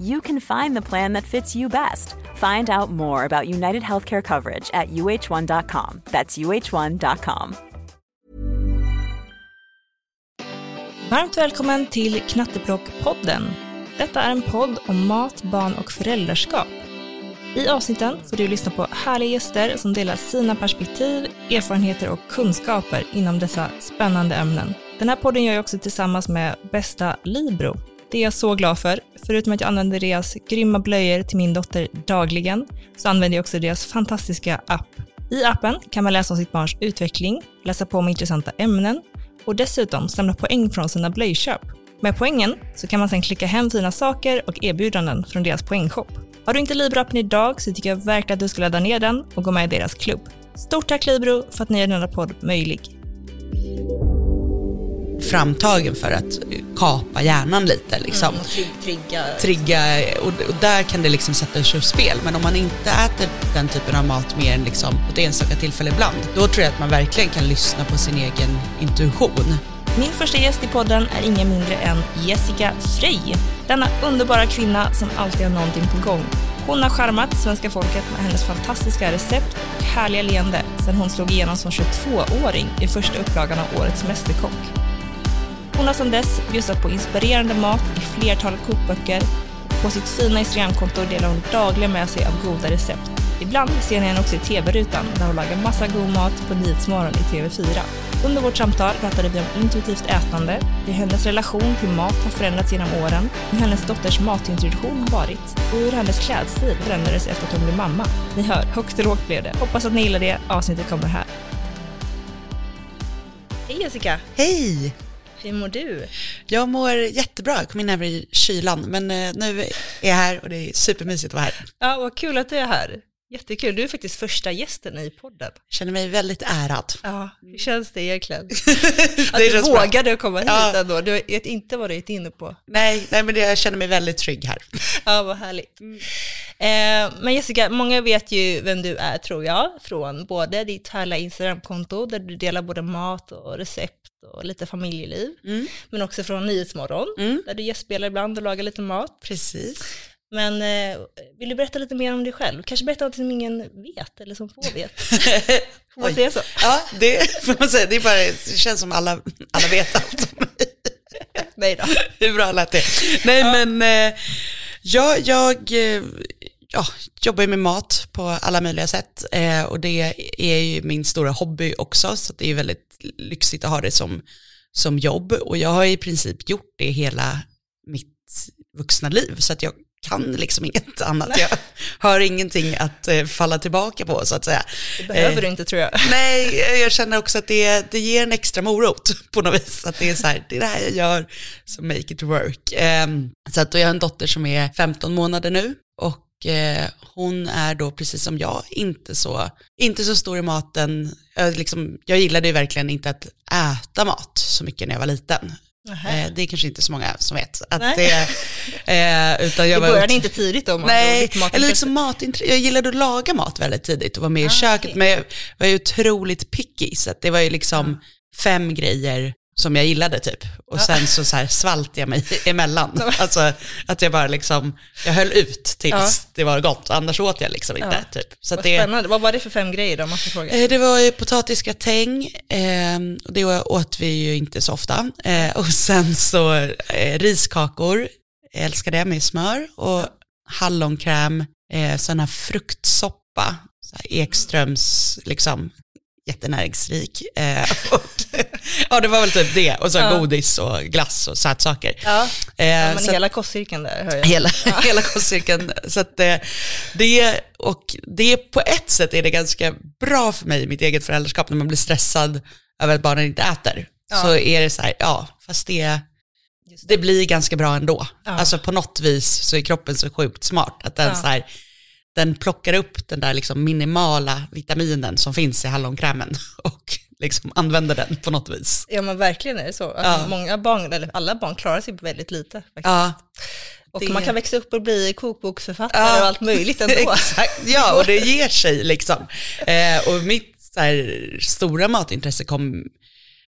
you can find the plan that fits you best. Find out more about United Healthcare coverage at uh1.com. That's uh1.com. Varmt välkommen till Knatteplock-podden. Detta är en podd om mat, barn och föräldraskap. I avsnitten får du lyssna på härliga gäster som delar sina perspektiv, erfarenheter och kunskaper inom dessa spännande ämnen. Den här podden gör jag också tillsammans med bästa Libro. Det är jag så glad för. Förutom att jag använder deras grymma blöjor till min dotter dagligen, så använder jag också deras fantastiska app. I appen kan man läsa om sitt barns utveckling, läsa på om intressanta ämnen och dessutom samla poäng från sina blöjköp. Med poängen så kan man sedan klicka hem fina saker och erbjudanden från deras poängshop. Har du inte Libro-appen idag så tycker jag verkligen att du ska ladda ner den och gå med i deras klubb. Stort tack Libro för att ni gör denna podd möjlig framtagen för att kapa hjärnan lite. Liksom. trigga. Trigga, och, och där kan det liksom sätta sig ur spel. Men om man inte äter den typen av mat mer än liksom på ett enstaka tillfälle ibland, då tror jag att man verkligen kan lyssna på sin egen intuition. Min första gäst i podden är ingen mindre än Jessica Frey. Denna underbara kvinna som alltid har någonting på gång. Hon har charmat svenska folket med hennes fantastiska recept och härliga leende sedan hon slog igenom som 22-åring i första upplagan av Årets Mästerkock. Hon har sedan dess bjussat på inspirerande mat i flertalet kokböcker. På sitt fina Instagramkonto delar hon dagligen med sig av goda recept. Ibland ser ni henne också i TV-rutan där hon lagar massa god mat på Nyhetsmorgon i TV4. Under vårt samtal pratade vi om intuitivt ätande, hur hennes relation till mat har förändrats genom åren, hur hennes dotters matintroduktion har varit och hur hennes klädstil förändrades efter att hon blev mamma. Ni hör, högt och lågt blev det. Hoppas att ni gillar det. Avsnittet kommer här. Hej Jessica! Hej! Hur mår du? Jag mår jättebra, jag kom in här i kylan, men eh, nu är jag här och det är supermysigt att vara här. Ja, vad kul att du är här. Jättekul. Du är faktiskt första gästen i podden. Jag känner mig väldigt ärad. Ja, hur känns det egentligen? Att det du känns bra. vågade komma hit Ja. ändå. Du vet inte vad du är inne på. Nej, nej men det, jag känner mig väldigt trygg här. Ja, vad härligt. Eh, men Jessica, många vet ju vem du är tror jag, från både ditt härliga Instagramkonto där du delar både mat och recept och lite familjeliv, Mm. men också från Nyhetsmorgon Mm. där du gästspelar ibland och lagar lite mat. Precis. Men eh, vill du berätta lite mer om dig själv? Kanske berätta något som ingen vet eller som få vet. Får man säga så? Ja, det får man säga. Det, är bara, det känns som alla, alla vet allt om mig. Nej då. Hur bra lät det? Nej men, eh, jag, jag eh, ja, jobbar ju med mat på alla möjliga sätt eh, och det är ju min stora hobby också så det är väldigt lyxigt att ha det som, som jobb och jag har i princip gjort det hela mitt vuxna liv så att jag kan liksom inget annat. Jag har ingenting att eh, falla tillbaka på så att säga. Det behöver Eh, du inte tror jag. Nej, jag känner också att det, det ger en extra morot på något vis. Att det är så här, det är det här jag gör som make it work. Ehm, så att jag har en dotter som är 15 månader nu och eh, hon är då precis som jag inte så, inte så stor i maten. Jag, liksom, jag gillade ju verkligen inte att äta mat så mycket när jag var liten. Eh, det är kanske inte så många som vet. Att Nej. det, eh, utan jag Det var började ut- inte tidigt då? Nej, eller liksom matintresse. Jag gillade att laga mat väldigt tidigt och vara med i Ah, köket. okej. Men jag var ju otroligt picky, så det var ju liksom fem grejer som jag gillade typ. Och sen så, så här svalt jag mig emellan. Alltså att jag bara liksom, jag höll ut tills Ja. det var gott, annars åt jag liksom inte. Typ. Så Vad det, spännande. Vad var det för fem grejer då, fråga? Eh, Det var ju potatisgratäng, eh, och det åt vi ju inte så ofta. Eh, och sen så eh, riskakor, jag älskar det med smör, och hallonkräm, eh, sån här fruktsoppa, så här Ekströms, liksom, jättenäringsrik. Eh, och, ja, det var väl typ det, och så Ja. godis och glass och sötsaker. Ja, Eh, ja men hela kostcirkeln där hör jag. Hela, hela kostcirkeln. Så att det, det, och det på ett sätt är det ganska bra för mig i mitt eget föräldraskap när man blir stressad över att barnen inte äter. Ja. Så är det så här, ja, fast det, det blir ganska bra ändå. Ja. Alltså på något vis så är kroppen så sjukt smart att den Ja. så här, den plockar upp den där liksom minimala vitaminen som finns i hallonkrämen och liksom använder den på något vis. Ja men verkligen är det så. Alltså, Ja. Många barn, eller alla barn klarar sig på väldigt lite. Faktiskt. Ja, och det- man kan växa upp och bli kokboksförfattare Ja. och allt möjligt ändå. Exakt, ja och det ger sig liksom. Eh, och mitt så här, stora matintresse kom,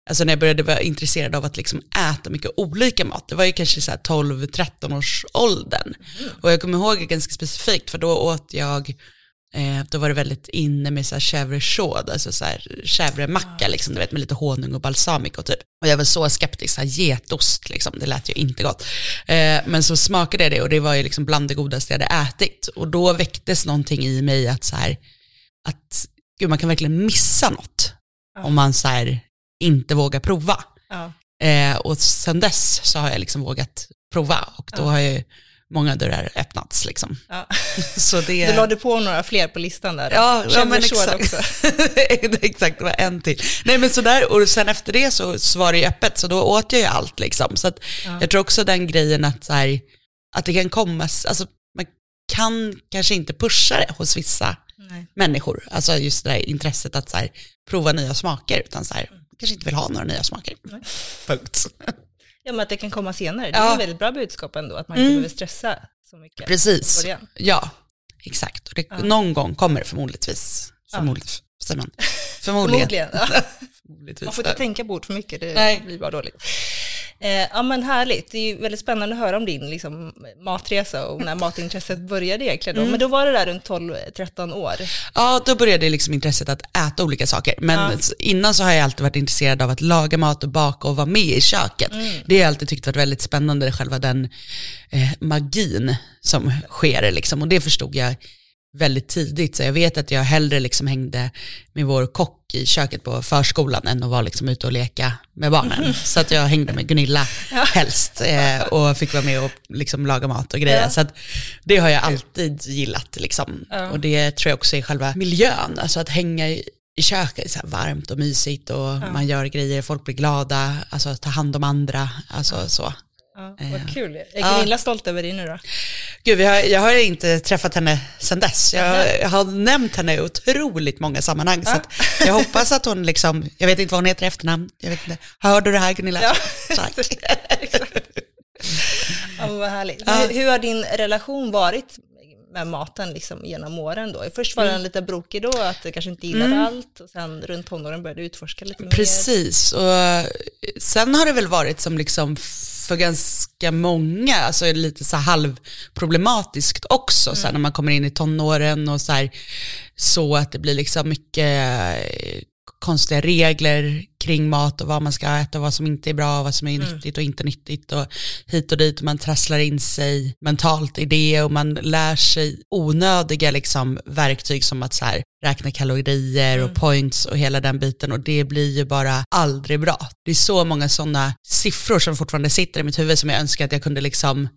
alltså när jag började vara intresserad av att liksom äta mycket olika mat, det var ju kanske så här 12-13 års åldern. Och jag kommer ihåg ganska specifikt, för då åt jag, eh, då var det väldigt inne med så här chèvre chaud, alltså så här chèvremacka liksom, du vet med lite honung och balsamico typ. Och jag var så skeptisk, så här getost liksom, det lät ju inte gott. Eh, men så smakade jag det och det var ju liksom bland det godaste jag hade ätit. Och då väcktes någonting i mig att så här, att gud man kan verkligen missa något om man så här inte vågar prova. Ja. Eh, och sen dess så har jag liksom vågat prova och då har ju många dörrar öppnats liksom. Ja. Så det... Du lade på några fler på listan där. Ja, ja men exakt. exakt, det var en till. Nej men sådär, och sen efter det så, så var det ju öppet, så då åt jag ju allt liksom. Så att jag tror också den grejen att, så här, att det kan komma, alltså man kan kanske inte pusha det hos vissa Nej. människor, alltså just det där intresset att så här, prova nya smaker, utan så här, kanske inte vill ha några nya smaker. Punkt. Ja men att det kan komma senare. Det Ja. är ett väldigt bra budskap ändå, att man inte behöver stressa så mycket. Precis, ja, exakt. Och det, Någon gång kommer det förmodligtvis, förmodligen, säger man, förmodligen. Förmodligen. Ja. Förmodligtvis. Man får inte tänka bort för mycket, det Nej. blir bara dåligt. Eh, ja men härligt, det är ju väldigt spännande att höra om din liksom, matresa och när matintresset började egentligen. Mm. Då. Men då var det där runt 12-13 år. Ja, då började liksom intresset att äta olika saker. Men innan så har jag alltid varit intresserad av att laga mat och baka och vara med i köket. Det har jag alltid tyckt varit väldigt spännande, själva den eh, magin som sker. Liksom. Och det förstod jag väldigt tidigt. Så jag vet att jag hellre liksom hängde med vår kock i köket på förskolan än att vara liksom ute och leka med barnen. Så att jag hängde med Gunilla helst eh, och fick vara med och liksom laga mat och grejer. Ja. Så att det har jag alltid gillat. Liksom. Och det tror jag också är själva miljön, alltså att hänga i, i köket, är så varmt och mysigt och man gör grejer, folk blir glada, alltså ta hand om andra, alltså så. Ja, Eh, vad kul. Är Gunilla stolt över dig nu då? Gud, vi har, jag har inte träffat henne sedan dess. Jag, jag har nämnt henne i otroligt många sammanhang. Så att jag hoppas att hon liksom, jag vet inte vad hon heter i efternamn, jag vet inte. Hör du det här Gunilla? Ja. Tack. Ja, vad härligt. Ja. Hur, hur har din relation varit med maten liksom, genom åren då? Först var Mm. den lite brokig då, att du kanske inte gillade allt och sen runt tonåren började du utforska lite mer. Precis, och eh, sen har det väl varit som liksom för ganska många, alltså lite så halvproblematiskt också, så här, när man kommer in i tonåren och så här, så att det blir liksom mycket eh, konstiga regler kring mat och vad man ska äta och vad som inte är bra, vad som är nyttigt och inte nyttigt och hit och dit. Och man trasslar in sig mentalt i det och man lär sig onödiga liksom verktyg som att så här, räkna kalorier och points och hela den biten. Och det blir ju bara aldrig bra. Det är så många sådana siffror som fortfarande sitter i mitt huvud som jag önskar att jag kunde liksom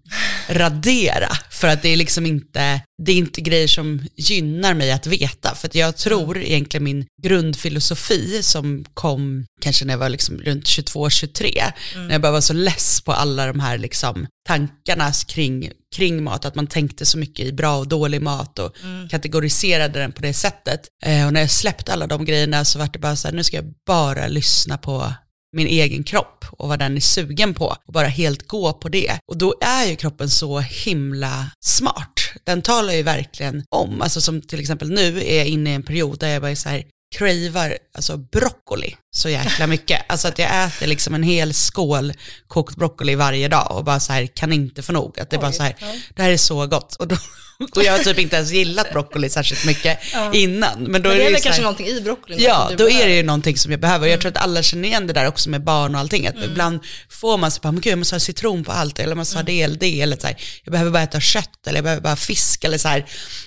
radera. För att det är liksom inte, det är inte grejer som gynnar mig att veta. För att jag tror egentligen min grundfilosofi som kom kanske när jag var liksom runt 22-23 när jag bara var så less på alla de här liksom tankarna kring, kring mat, att man tänkte så mycket i bra och dålig mat och kategoriserade den på det sättet. Eh, och när jag släppte alla de grejerna så var det bara så här, nu ska jag bara lyssna på min egen kropp och vad den är sugen på och bara helt gå på det. Och då är ju kroppen så himla smart. Den talar ju verkligen om, alltså som till exempel nu är jag inne i en period där jag bara är så här, cravar alltså broccoli så jäkla mycket. Alltså att jag äter liksom en hel skål kokt broccoli varje dag och bara så här kan inte få nog. Att det är bara så här, det här är så gott. Och, då, och jag har typ inte ens gillat broccoli särskilt mycket innan. Men då Men är det är ju väl så här- kanske någonting i broccolin Ja, då är behöver. det ju någonting som jag behöver. Jag tror att alla känner igen det där också med barn och allting. Att ibland får man så bara, men gud jag måste ha citron på allt, eller jag måste ha det eller det, eller så här, jag behöver bara äta kött, eller jag behöver bara fisk, eller så här.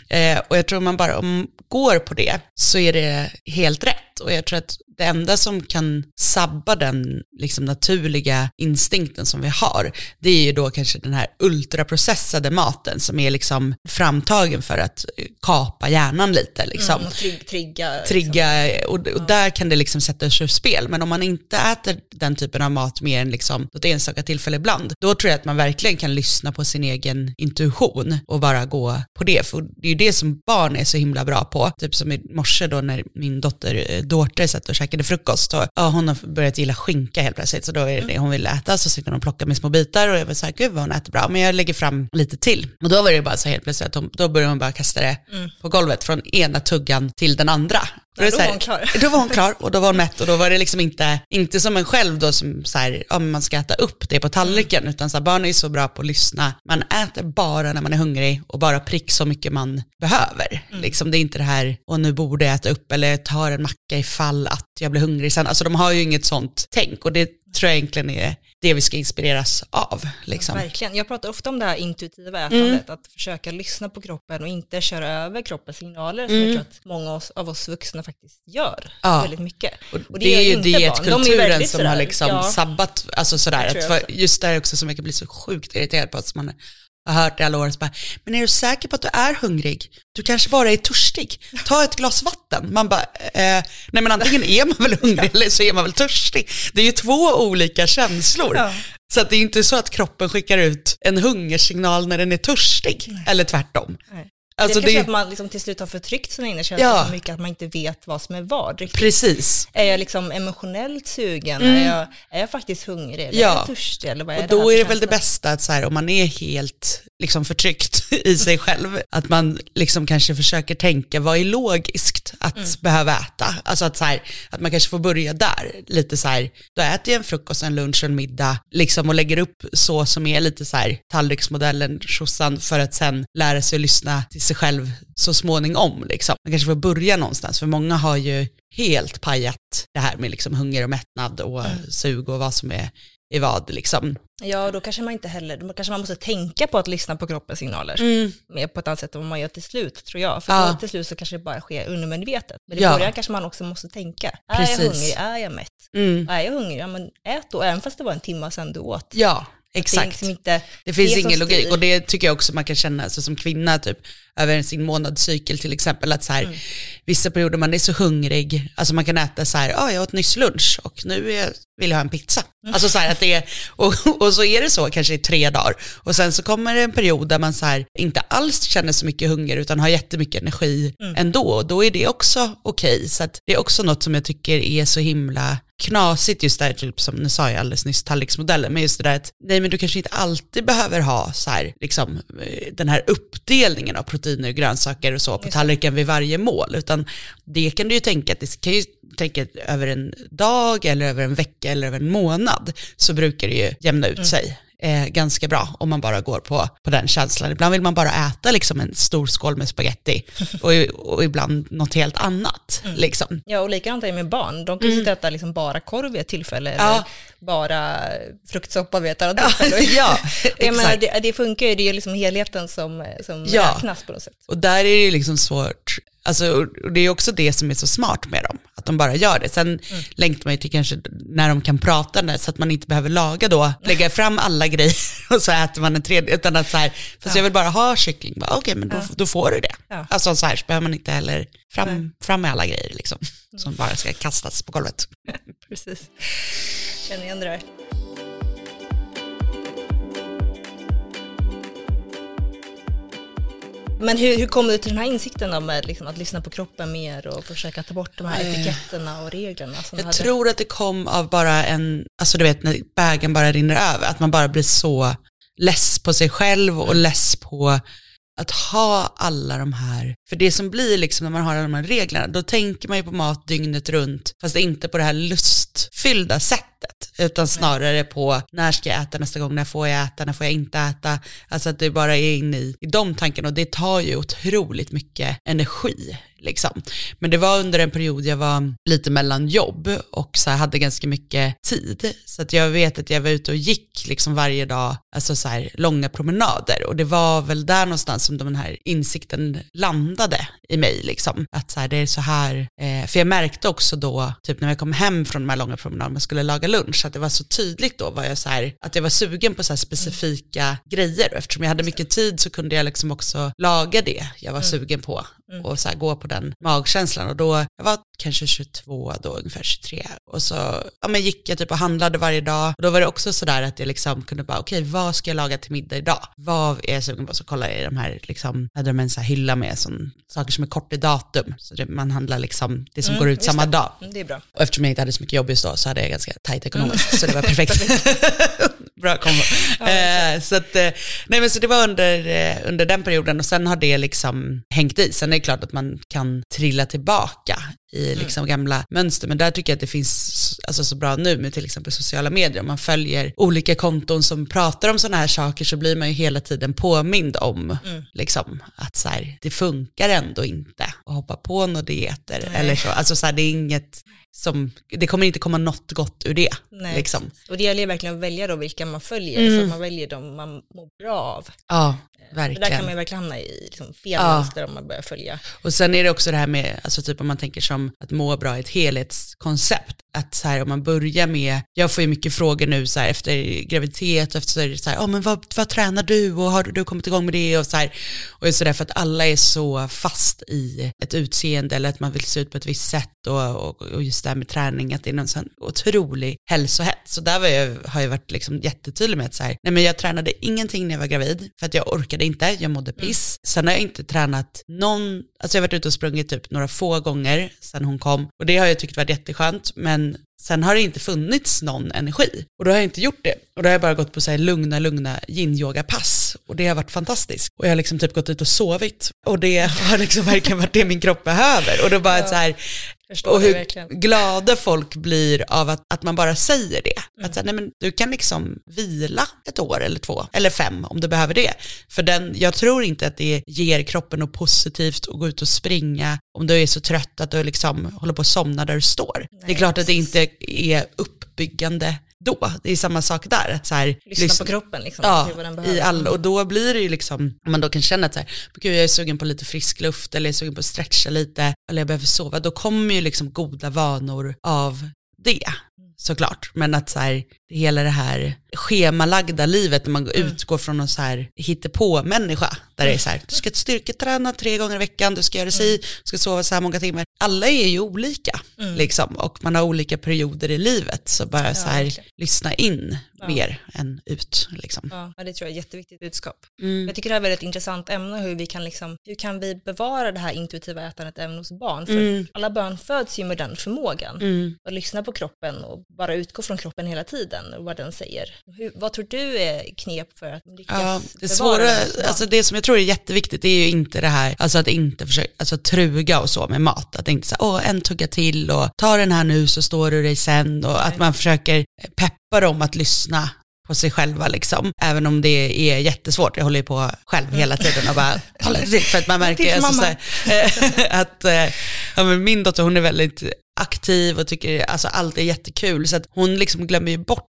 Eh, och jag tror man bara, om man går på det, så är det helt rätt. Och jag tror att det enda som kan sabba den liksom, naturliga instinkten som vi har, det är ju då kanske den här ultraprocessade maten som är liksom framtagen för att eh, kapa hjärnan lite. Liksom Mm, och trigg, trigga. liksom. trigga och, och där kan det liksom sätta sig ur spel. Men om man inte äter den typen av mat mer än liksom ett enstaka tillfälle ibland, då tror jag att man verkligen kan lyssna på sin egen intuition och bara gå på det. För det är ju det som barn är så himla bra på. Typ som i morse då när min dotter Dorte satt och käkade frukost, och, ja, hon har börjat gilla skinka helt plötsligt, så då är det det hon vill äta, så sitter hon och plockar med små bitar och jag var så här, gud vad hon äter bra, men jag lägger fram lite till. Och då var det bara så helt plötsligt att hon, då började hon bara kasta det på golvet från ena tuggan till den andra. Ja, då så här- var hon klar. Då var hon klar och då var hon mätt och då var det liksom inte, inte som en själv då som så här, ja, men man ska äta upp det på tallriken, Mm. utan så här, barn är ju så bra på att lyssna. Man äter bara när man är hungrig och bara prick så mycket man behöver. Mm. Liksom, det är inte det här, och nu borde jag äta upp eller tar en macka ifall att jag blir hungrig sen. Alltså de har ju inget sånt tänk och det tror jag egentligen är det vi ska inspireras av. Liksom. Verkligen. Jag pratar ofta om det här intuitiva Mm. ätandet, att försöka lyssna på kroppen och inte köra över kroppens signaler som jag tror att många av oss, vuxna faktiskt gör Mm. Ja. väldigt mycket. Och det, är ju gör inte barn. De är dietkulturen väldigt som sådär, har liksom ja. sabbat, alltså sådär, Det att just där också som jag kan bli så sjukt irriterad på, att man har hört i alla år, så bara, men är du säker på att du är hungrig? Du kanske bara är törstig. Ta ett glas vatten. Man bara, eh, nej men antingen är man väl hungrig eller så är man väl törstig. Det är ju två olika känslor. Ja. Så det är inte så att kroppen skickar ut en hungersignal när den är törstig, eller tvärtom. Nej. Alltså det är kanske det, att man liksom till slut har förtryckt sina inre känslor Ja. så mycket att man inte vet vad som är vad riktigt. precis. Är jag liksom emotionellt sugen? Är, jag, är jag faktiskt hungrig? Eller Ja. är jag törstig? Eller vad är Och då är det väl det bästa att så här, om man är helt liksom förtryckt i sig själv, att man liksom kanske försöker tänka vad är logiskt att Mm. behöva äta. Alltså att, så här, att man kanske får börja där, lite så här, då äter jag en frukost, en lunch och en middag, liksom och lägger upp så som är lite så här tallriksmodellen, tjosan, för att sen lära sig att lyssna till sig själv så småningom. Liksom. Man kanske får börja någonstans, för många har ju helt pajat det här med liksom hunger och mättnad och Mm. sug och vad som är i vad liksom. Ja, då kanske man inte heller, då kanske man måste tänka på att lyssna på kroppens signaler. Mer på ett annat sätt än vad man gör till slut, tror jag. För Ja. till slut så kanske det bara sker undermedvetet. Men i Ja. början kanske man också måste tänka. Är Precis. jag hungrig? Är jag mätt? Mm. Är jag hungrig? Ja, men ät då, även fast det var en timme sedan du åt. Ja, Det är exakt. liksom inte Det finns det ingen logik och det tycker jag också man kan känna alltså, som kvinna typ över sin månadscykel till exempel att så här, Mm. Vissa perioder man är så hungrig, alltså man kan äta så här, ja jag åt nyss lunch och nu är, vill jag ha en pizza. Mm. Alltså så här att det är, och, och så är det så kanske i tre dagar och sen så kommer det en period där man så här inte alls känner så mycket hunger utan har jättemycket energi Mm. ändå och då är det också okej. Så att det är också något som jag tycker är så himla knasigt just där, typ som nu sa jag alldeles nyss, tallriksmodellen, men just det där att nej men du kanske inte alltid behöver ha så här, liksom, eh, den här uppdelningen av proteiner och grönsaker och så på tallriken vid varje mål, utan det kan du ju tänka att det kan ju tänka över en dag eller över en vecka eller över en månad så brukar det ju jämna ut sig. Eh, ganska bra om man bara går på, på den känslan. Ibland vill man bara äta liksom en stor skål med spaghetti och, och ibland något helt annat. Liksom. Ja, och likadant är det med barn. De kan ju sitta och äta liksom bara korv vid ett tillfälle, Mm. Ja. eller bara fruktsoppa vid ett annat tillfälle. ja, Jag menar, det, det funkar ju, det är liksom helheten som, som Ja. räknas på något sätt. Och där är det liksom svårt, alltså, det är också det som är så smart med dem, att de bara gör det. Sen längtar man ju till kanske när de kan prata när, så att man inte behöver laga då, lägga fram alla grejer och så äter man en tredje, utan att så här, fast jag vill bara ha kyckling, okej men då, då får du det. Ja. Alltså så här så behöver man inte heller fram, fram med alla grejer liksom, som bara ska kastas på golvet. Precis. Känner igen det där. Men hur, hur kom du till den här insikten då med liksom, att lyssna på kroppen mer och försöka ta bort de här etiketterna och reglerna? Jag hade? tror att det kom av bara en, alltså du vet när bägaren bara rinner över, att man bara blir så less på sig själv och less på att ha alla de här, för det som blir liksom när man har alla de här reglerna, då tänker man ju på mat dygnet runt, fast inte på det här lustfyllda sättet, utan snarare på när ska jag äta nästa gång, när får jag äta, när får jag inte äta, alltså att det bara är inne i, i de tankarna och det tar ju otroligt mycket energi liksom. Men det var under en period jag var lite mellan jobb och så här hade ganska mycket tid. Så att jag vet att jag var ute och gick liksom varje dag, alltså så här långa promenader. Och det var väl där någonstans som den här insikten landade i mig liksom. Att så här, det är så här, eh, för jag märkte också då, typ när jag kom hem från de här långa promenaderna, och skulle laga lunch, att det var så tydligt då, var jag så här, att jag var sugen på så här specifika grejer. Och eftersom jag hade mycket tid så kunde jag liksom också laga det jag var sugen på och så här gå på den magkänslan och då, jag var kanske 22 då, ungefär 23 och så ja, men gick jag typ och handlade varje dag och då var det också sådär att jag liksom kunde bara okej vad ska jag laga till middag idag? Vad är jag sugen på? Så kollade jag i de här liksom, hade de en så här hylla med sån, saker som är kort i datum så det, man handlar liksom det som går ut samma det. dag. Mm, Det är bra. Och eftersom jag inte hade så mycket jobb just då så hade jag ganska tajt ekonomiskt så det var perfekt. Bra kombo. eh, så, att, eh, nej, men så det var under, eh, under den perioden och sen har det liksom hängt i. Sen är det klart att man kan trilla tillbaka i liksom gamla mönster, men där tycker jag att det finns alltså, så bra nu med till exempel sociala medier. Om man följer olika konton som pratar om sådana här saker så blir man ju hela tiden påmind om liksom, att så här, det funkar ändå inte att hoppa på några dieter eller så. Alltså så här, det är inget som, det kommer inte komma något gott ur det. Nej, liksom. Och det gäller ju verkligen att välja då vilka man följer, så att man väljer dem man mår bra av. Ja, För där verkligen. kan man ju verkligen hamna i liksom fel Ja. mönster om man börjar följa. Och sen är det också det här med, alltså typ om man tänker liksom att må bra är ett helhetskoncept. Att så här om man börjar med, jag får ju mycket frågor nu så här efter graviditet och efter så här, oh, men vad, vad tränar du och har du kommit igång med det och så här. Och så därför att alla är så fast i ett utseende eller att man vill se ut på ett visst sätt och, och, och just det här med träning, att det är någon sån otrolig hälsohets. Så där jag, har jag varit liksom jättetydlig med att så här, nej men jag tränade ingenting när jag var gravid för att jag orkade inte, jag mådde piss. Sen har jag inte tränat någon, alltså jag har varit ute och sprungit typ några få gånger sedan hon kom och det har jag tyckt varit jätteskönt men sen har det inte funnits någon energi och då har jag inte gjort det. Och då har jag bara gått på så här lugna, lugna yin-yoga-pass och det har varit fantastiskt. Och jag har liksom typ gått ut och sovit och det har liksom verkligen varit det min kropp behöver. Och då bara så här, och hur glada folk blir av att, att man bara säger det. Att så nej, men du kan liksom vila ett år eller två, eller fem om du behöver det. För den, jag tror inte att det ger kroppen något positivt att gå ut och springa om du är så trött att du liksom håller på att somna där du står. det är klart att det inte är uppbyggande då. Det är samma sak där. Att så här, Lyssna på kroppen liksom, Ja, i all, och då blir det ju liksom, om man då kan känna att så här, gud, jag är sugen på lite frisk luft eller jag är sugen på att stretcha lite eller jag behöver sova, då kommer ju liksom goda vanor av det såklart. Men att så här, hela det här schemalagda livet när man utgår från någon så här hittepå-människa, där det är så här, du ska styrketräna tre gånger i veckan, du ska göra si, du ska sova så här många timmar. Alla är ju olika liksom och man har olika perioder i livet så bara så här, verkligen. lyssna in mer än ut liksom. Ja, det tror jag är ett jätteviktigt budskap. Mm. Jag tycker det här är ett väldigt intressant ämne, hur vi kan liksom, hur kan vi bevara det här intuitiva ätandet även hos barn? För Mm. alla barn föds ju med den förmågan, att lyssna på kroppen och bara utgå från kroppen hela tiden och vad den säger. Hur, vad tror du är knep för att lyckas Ja, det svåra, det alltså det som jag tror är jätteviktigt är ju inte det här, alltså att inte försöka, alltså truga och så med mat. Att inte säga, åh en tugga till och ta den här nu så står du dig sen och att man försöker peppa dem att lyssna på sig själva liksom. Även om det är jättesvårt, jag håller ju på själv hela tiden och bara håller till för att man märker alltså, här, att eh, ja, men min dotter hon är väldigt aktiv och tycker alltså, allt är jättekul så att hon liksom glömmer ju bort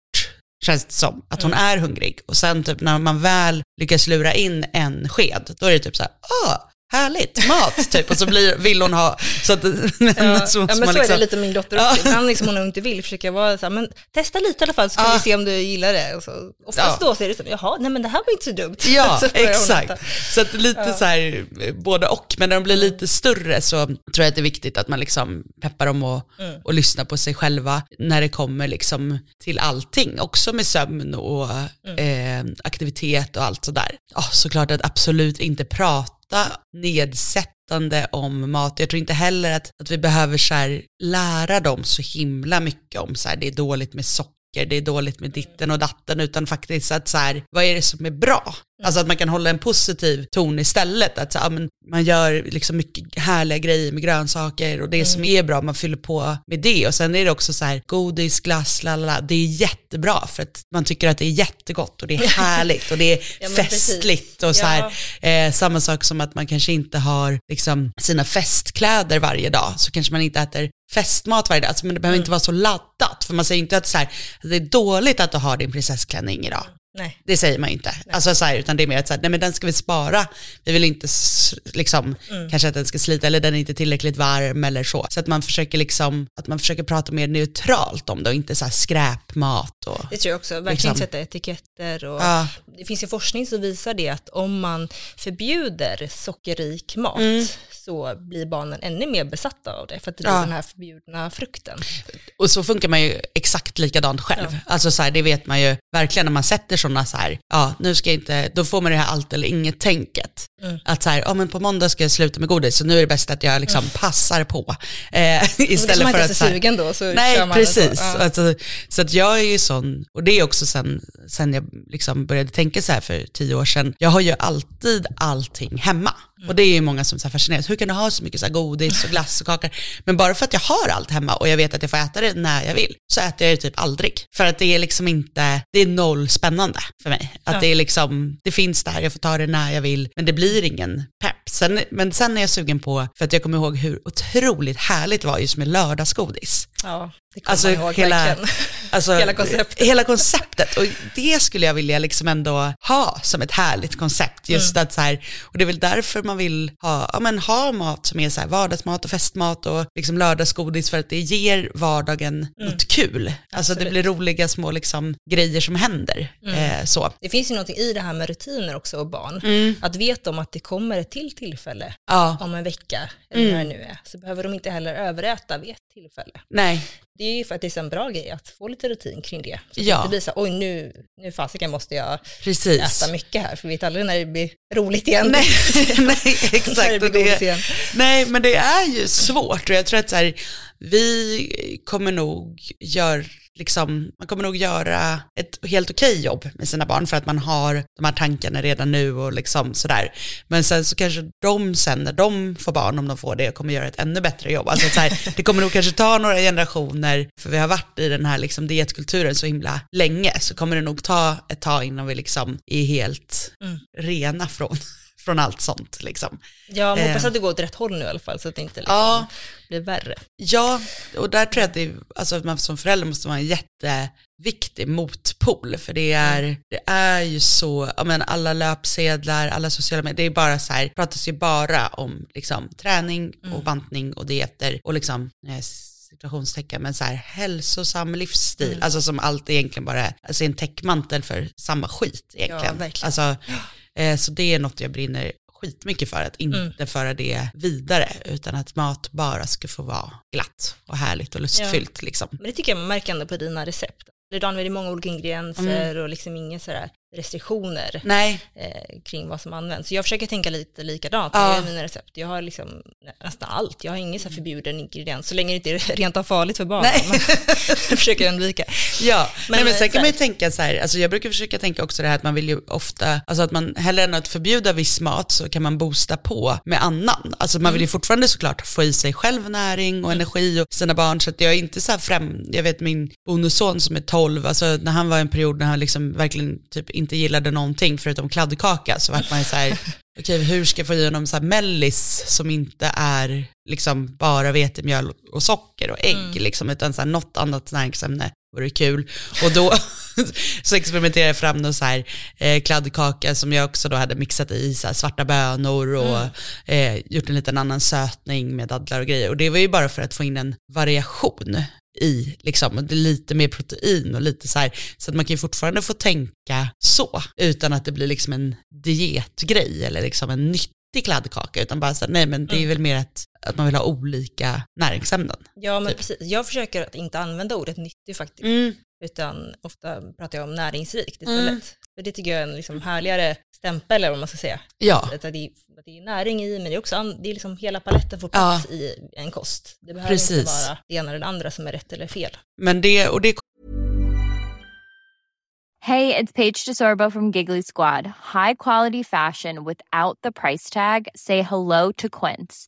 känns det som, att hon är hungrig. Och sen typ när man väl lyckas lura in en sked, då är det typ så här, ah, härligt, mat typ. Och så blir, vill hon ha, så att Ja, så, ja, men så man är det liksom- lite min dotter också. Ibland liksom hon inte vill försöka vara så här, men testa lite i alla fall så kan Ja. vi se om du gillar det. Och så, oftast Ja. då så är det så, jaha, nej men det här var inte så dumt. Ja, Så exakt. Så att lite så här, både och. Men när de blir lite större så tror jag att det är viktigt att man liksom peppar dem och, Mm. och lyssnar på sig själva när det kommer liksom till allting. Också med sömn och Mm. eh, aktivitet och allt sådär. Ja, såklart att absolut inte prata prata nedsättande om mat. Jag tror inte heller att, att vi behöver så här, lära dem så himla mycket om så här, det är dåligt med socker det är dåligt med ditten och datten, utan faktiskt att så här, vad är det som är bra? Alltså att man kan hålla en positiv ton istället. Att så, ja, men man gör liksom mycket härliga grejer med grönsaker och det Mm. som är bra, man fyller på med det. Och sen är det också så här, godis, glass, lalala, det är jättebra för att man tycker att det är jättegott och det är härligt och det är Ja, men precis. festligt. Och så här, eh, samma sak som att man kanske inte har liksom, sina festkläder varje dag, så kanske man inte äter festmat varje dag. Alltså, men det Mm. behöver inte vara så laddat, för man säger inte att, så här, det är dåligt att du har din prinsessklänning idag. Nej. Det säger man ju inte. Alltså, så här, utan det är mer att så här, nej, men den ska vi spara. Vi vill inte liksom, Mm. kanske att den ska slita eller den är inte tillräckligt varm eller så. Så att man försöker, liksom, att man försöker prata mer neutralt om det och inte så här skräpmat. Och, Det tror jag också, verkligen Liksom. sätta etiketter och Ja. det finns ju forskning som visar det att om man förbjuder sockerrik mat Mm. så blir barnen ännu mer besatta av det för att det är Ja. den här förbjudna frukten. Och så funkar man ju exakt likadant själv. Alltså så här, det vet man ju verkligen när man sätter sådana så här, ja nu ska jag inte, då får man det här allt eller inget tänket. Mm. Att så här, ja men på måndag ska jag sluta med godis så nu är det bäst att jag liksom passar på. Eh, istället man för inte är att så sugen då så Nej, kör man precis. det så. Ja. Alltså, så att jag är ju sån, och det är också sen, sen jag liksom började tänka så här för tio år sedan, jag har ju alltid allting hemma. Mm. Och det är ju många som så fascineras, hur kan du ha så mycket så godis och glass och kakor? Men bara för att jag har allt hemma och jag vet att jag får äta det när jag vill, så äter jag det typ aldrig. För att det är liksom inte, det är noll spännande för mig. Att Ja. det är liksom, det finns där, jag får ta det när jag vill, men det blir ingen pepp. Sen, men sen är jag sugen på, för att jag kommer ihåg hur otroligt härligt det var just med lördagsgodis. Ja, det kommer Alltså man ihåg hela, alltså, Hela konceptet. Hela konceptet. Och det skulle jag vilja liksom ändå ha som ett härligt koncept. Just Mm. att så här, och det är väl därför man vill ha, ja, men ha mat som är så här vardagsmat och festmat och liksom lördagsgodis för att det ger vardagen något kul. Alltså det Mm. Absolut. Mm. blir roliga små liksom, grejer som händer. Eh, så. Det finns ju någonting i det här med rutiner också och barn. Mm. Att veta om att det kommer ett till tillfälle Ja, om en vecka, eller Mm. när det nu är, så behöver de inte heller överäta vid ett tillfälle. nej, Det är ju för att det är en bra grej att få lite rutin kring det. Så att Ja. det inte blir så oj nu, nu fasiken måste jag precis. äta mycket här, för vi vet aldrig när det blir roligt igen. Nej, nej det exakt. det, igen. nej, men det är ju svårt och jag tror att så här, vi kommer nog göra Liksom, man kommer nog göra ett helt okej jobb med sina barn för att man har de här tankarna redan nu och liksom sådär. Men sen så kanske de sen när de får barn, om de får det, kommer göra ett ännu bättre jobb. Alltså så här, det kommer nog kanske ta några generationer, för vi har varit i den här liksom dietkulturen så himla länge, så kommer det nog ta ett tag innan vi liksom är helt Mm. rena från, från allt sånt. Liksom. Ja, men hoppas Eh. att det går åt rätt håll nu i alla fall, så att det inte liksom Ja. blir värre. Ja, och där tror jag att, det, är- alltså man som förälder måste vara en jätteviktig motpol, för det är, det är ju så, ja men alla löpsedlar, alla sociala medier, det är bara så här, pratas ju bara om liksom träning och bantning och dieter och liksom, eh, situationstecken, men så här hälsosam livsstil, alltså som allt egentligen bara är, alltså en täckmantel för samma skit egentligen. verkligen. Alltså, eh, så det är något jag brinner skitmycket för, att inte Mm. föra det vidare, utan att mat bara ska få vara glatt och härligt och lustfyllt. Liksom. Men det tycker jag man märker ändå på dina recept. Du använder många olika ingredienser Mm. och liksom inga sådär restriktioner eh, kring vad som används. Så jag försöker tänka lite likadant Ja. gör mina recept. Jag har liksom nä- nästan allt. Jag har ingen så förbjuden ingrediens, så länge det inte är rent av farligt för barn. Nej. Men jag försöker undvika. ja. Men, Nej, men eh, sen så kan man ju tänka så här, alltså jag brukar försöka tänka också det här att man vill ju ofta, alltså att man hellre än att förbjuda viss mat så kan man boosta på med annan. Alltså man vill Mm. ju fortfarande såklart få i sig själv näring och energi och sina barn så att jag är inte så här främ, jag vet min bonusson som är 12, alltså när han var i en period när han liksom verkligen typ inte gillade någonting förutom kladdkaka så vart man ju så här, okej hur ska jag få i honom så här mellis som inte är liksom bara vetemjöl och socker och ägg Mm. liksom utan så här något annat näringsämne vore kul. Och då så experimenterade jag fram någon så här eh, kladdkaka som jag också då hade mixat i så här svarta bönor och eh, gjort en liten annan sötning med dadlar och grejer. Och det var ju bara för att få in en variation i, liksom, det är lite mer protein och lite så här, så att man kan ju fortfarande få tänka så, utan att det blir liksom en dietgrej eller liksom en nyttig kladdkaka, utan bara så här, nej men det är väl mer att, att man vill ha olika näringsämnen. Ja, men Typ. precis. Jag försöker att inte använda ordet nyttig faktiskt. Mm. utan ofta pratar jag om näringsrikt istället. Mm. För det tycker jag är en liksom härligare stämpel, eller vad man ska säga. Ja. Att det, är, att det är näring i, men det är också det är liksom hela paletten får plats ja. i en kost. Det behöver Precis. inte vara det ena eller det andra som är rätt eller fel. Men det, och det Hey, it's Paige DeSorbo from Giggly Squad. High quality fashion without the price tag. Say hello to Quince.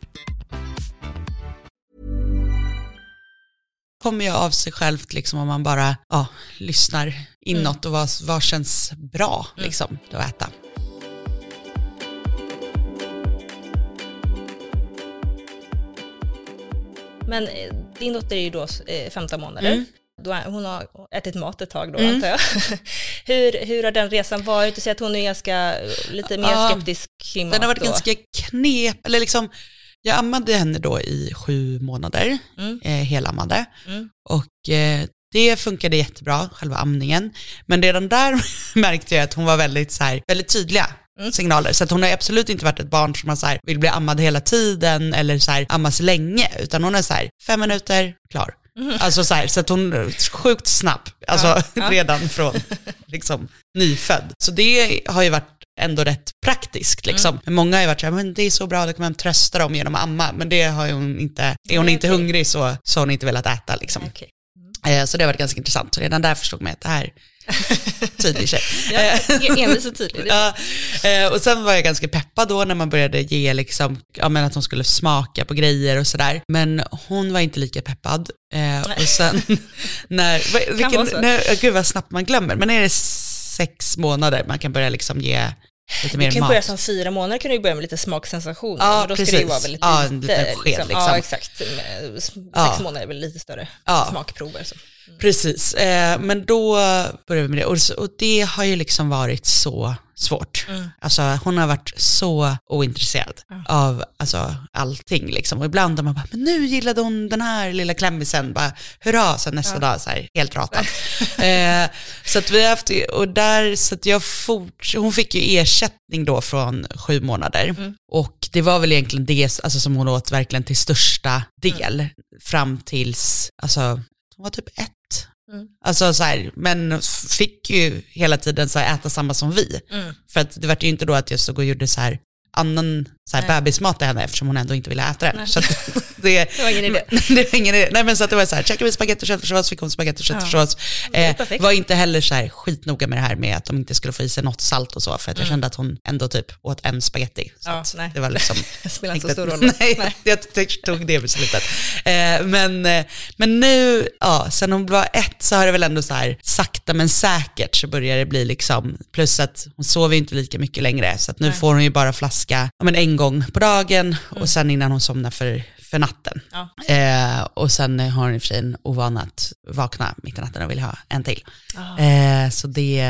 kommer ju av sig självt liksom om man bara ja, lyssnar inåt och vad, vad känns bra mm. liksom att äta. Men eh, din dotter är ju då 15 eh, månader. Mm. Hon har ätit mat ett tag då mm. antar jag. hur, hur har den resan varit? Du säger att hon är ganska lite mer ja, skeptisk kring mat. Den har varit då. ganska knep, eller liksom jag ammade henne då i sju månader, mm. eh, helammade. Mm. Och eh, det funkade jättebra, själva amningen. Men redan där märkte jag att hon var väldigt, så här, väldigt tydliga mm. signaler. Så att hon har absolut inte varit ett barn som har så här, vill bli ammad hela tiden eller så här, ammas länge, utan hon är så här, fem minuter, klar. Mm. Alltså så, här, så att hon är sjukt snabb, alltså ja, ja. redan från liksom, nyfödd. Så det har ju varit ändå rätt praktiskt. Liksom. Mm. Men många har ju varit såhär, men det är så bra, då kan man trösta dem genom att amma. Men det har hon inte, är hon inte hungrig så, så har hon inte velat äta. Liksom. Okay. Mm. Så det har varit ganska intressant. Så redan där förstod man att det här tydlig tjej. ja, envis och tydlig. ja, eh, och sen var jag ganska peppad då när man började ge liksom, ja men att hon skulle smaka på grejer och sådär. Men hon var inte lika peppad. Eh, och sen när, vilken, när, gud vad snabbt man glömmer, men är det sex månader man kan börja liksom ge lite mer mat. Du kan börja som fyra månader, kan du börja med lite smaksensationer. Ja, då precis. ska det vara väldigt ja, en liten sked liksom. liksom. Ja, exakt. Sex ja. månader är väl lite större ja. smakprover. Så. Mm. Precis, eh, men då började vi med det. Och, och det har ju liksom varit så svårt. Mm. Alltså hon har varit så ointresserad mm. av alltså, allting liksom. Och ibland har man bara, men nu gillade hon den här lilla klämmisen, bara hurra, sen nästa ja. dag så här, helt ratad. eh, så att vi har haft, och där, så att jag fort, hon fick ju ersättning då från sju månader. Mm. Och det var väl egentligen det alltså, som hon åt verkligen till största del, mm. fram tills, alltså hon var typ ett Mm. Alltså så här, men fick ju hela tiden så här, äta samma som vi. Mm. För att det var ju inte då att jag stod och gjorde så här annan så här, bebismat till henne eftersom hon ändå inte ville äta den. Så det, det, var ingen idé. det var ingen idé. Nej men så att det var så här, checkar vi spagetti och köttfärssås, fick hon spagetti och köttfärssås. Ja. Eh, var inte heller så här skitnoga med det här med att de inte skulle få i sig något salt och så, för att jag mm. kände att hon ändå typ åt en spagetti. Så ja, nej. det var liksom... det spelar inte så stor roll. Nej, nej. jag tog det beslutet. Eh, men, eh, men nu, ja, sen hon var ett så har det väl ändå så här, sakta men säkert så börjar det bli liksom, plus att hon sover inte lika mycket längre, så att nu nej. får hon ju bara flaska, ja men en gång på dagen mm. och sen innan hon somnar för, för natten. Ja. Eh, och sen har hon i och för sig en ovana att vakna mitt i natten och vill ha en till. Oh. Eh, så det,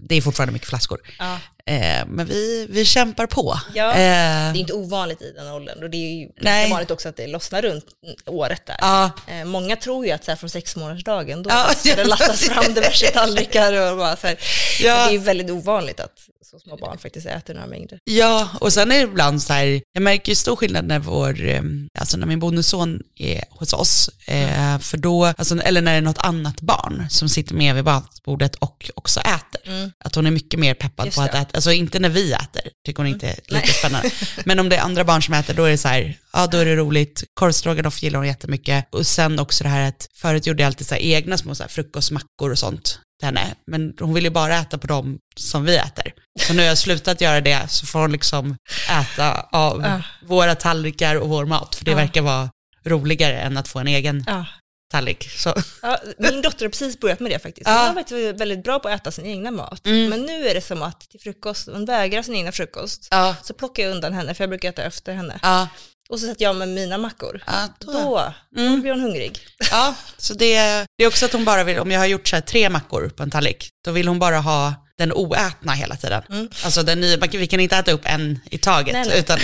det är fortfarande mycket flaskor. Ja. Eh, men vi, vi kämpar på. Ja, eh, det är inte ovanligt i den åldern och det är ju nej. vanligt också att det lossnar runt året där. Ja. Eh, många tror ju att så här, från sexmånadersdagen då ja, ska det lastas fram diverse tallrikar och bara så här. Ja. det är ju väldigt ovanligt att så små barn faktiskt äter några mängder. Ja, och sen är det ibland så här, jag märker ju stor skillnad när vår, eh, alltså när min bonusson är hos oss, mm. för då, alltså, eller när det är något annat barn som sitter med vid matbordet och också äter. Mm. Att hon är mycket mer peppad Just på att äta, alltså inte när vi äter, tycker hon inte är lika Nej. spännande. Men om det är andra barn som äter, då är det så här, ja då är det roligt. Korvstroganoff gillar hon jättemycket. Och sen också det här att förut gjorde jag alltid så egna små så här frukostmackor och sånt till henne, men hon vill ju bara äta på dem som vi äter. Så nu har jag slutat göra det, så får hon liksom äta av våra tallrikar och vår mat, för det verkar vara roligare än att få en egen Ja. Tallrik. Så, Ja, min dotter har precis börjat med det faktiskt. Ja. Hon har faktiskt väldigt bra på att äta sin egna mat. Mm. Men nu är det som att till frukost, hon vägrar sin egna frukost. ja, Så plockar jag undan henne, för jag brukar äta efter henne. ja, Och så sätter jag med mina mackor. ja, då, Då, Mm. då blir hon hungrig. ja, så det, det är också att hon bara vill, om jag har gjort så tre mackor på en tallrik, då vill hon bara ha den oätna hela tiden. Mm. Alltså den nya, vi kan inte äta upp en i taget, Nej, nej. utan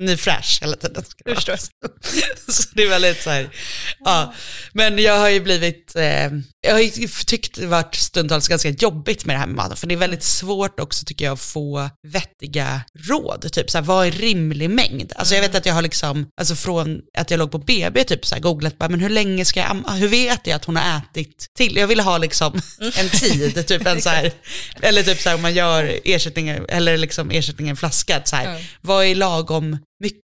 ny fräsch hela tiden. förstår. Så det är väldigt så här, ja. Men jag har ju blivit, eh, jag har tyckt det varit stundtals ganska jobbigt med det här med maten, för det är väldigt svårt också tycker jag att få vettiga råd, typ så här, vad är rimlig mängd? Alltså jag vet att jag har liksom, alltså från att jag låg på BB typ så här googlat, bara, men hur länge ska jag, amma? hur vet jag att hon har ätit till? Jag ville ha liksom en tid, typ en så här, eller typ så här om man gör ersättningen, eller liksom ersättningen flaskad, så här, vad är lagom mycket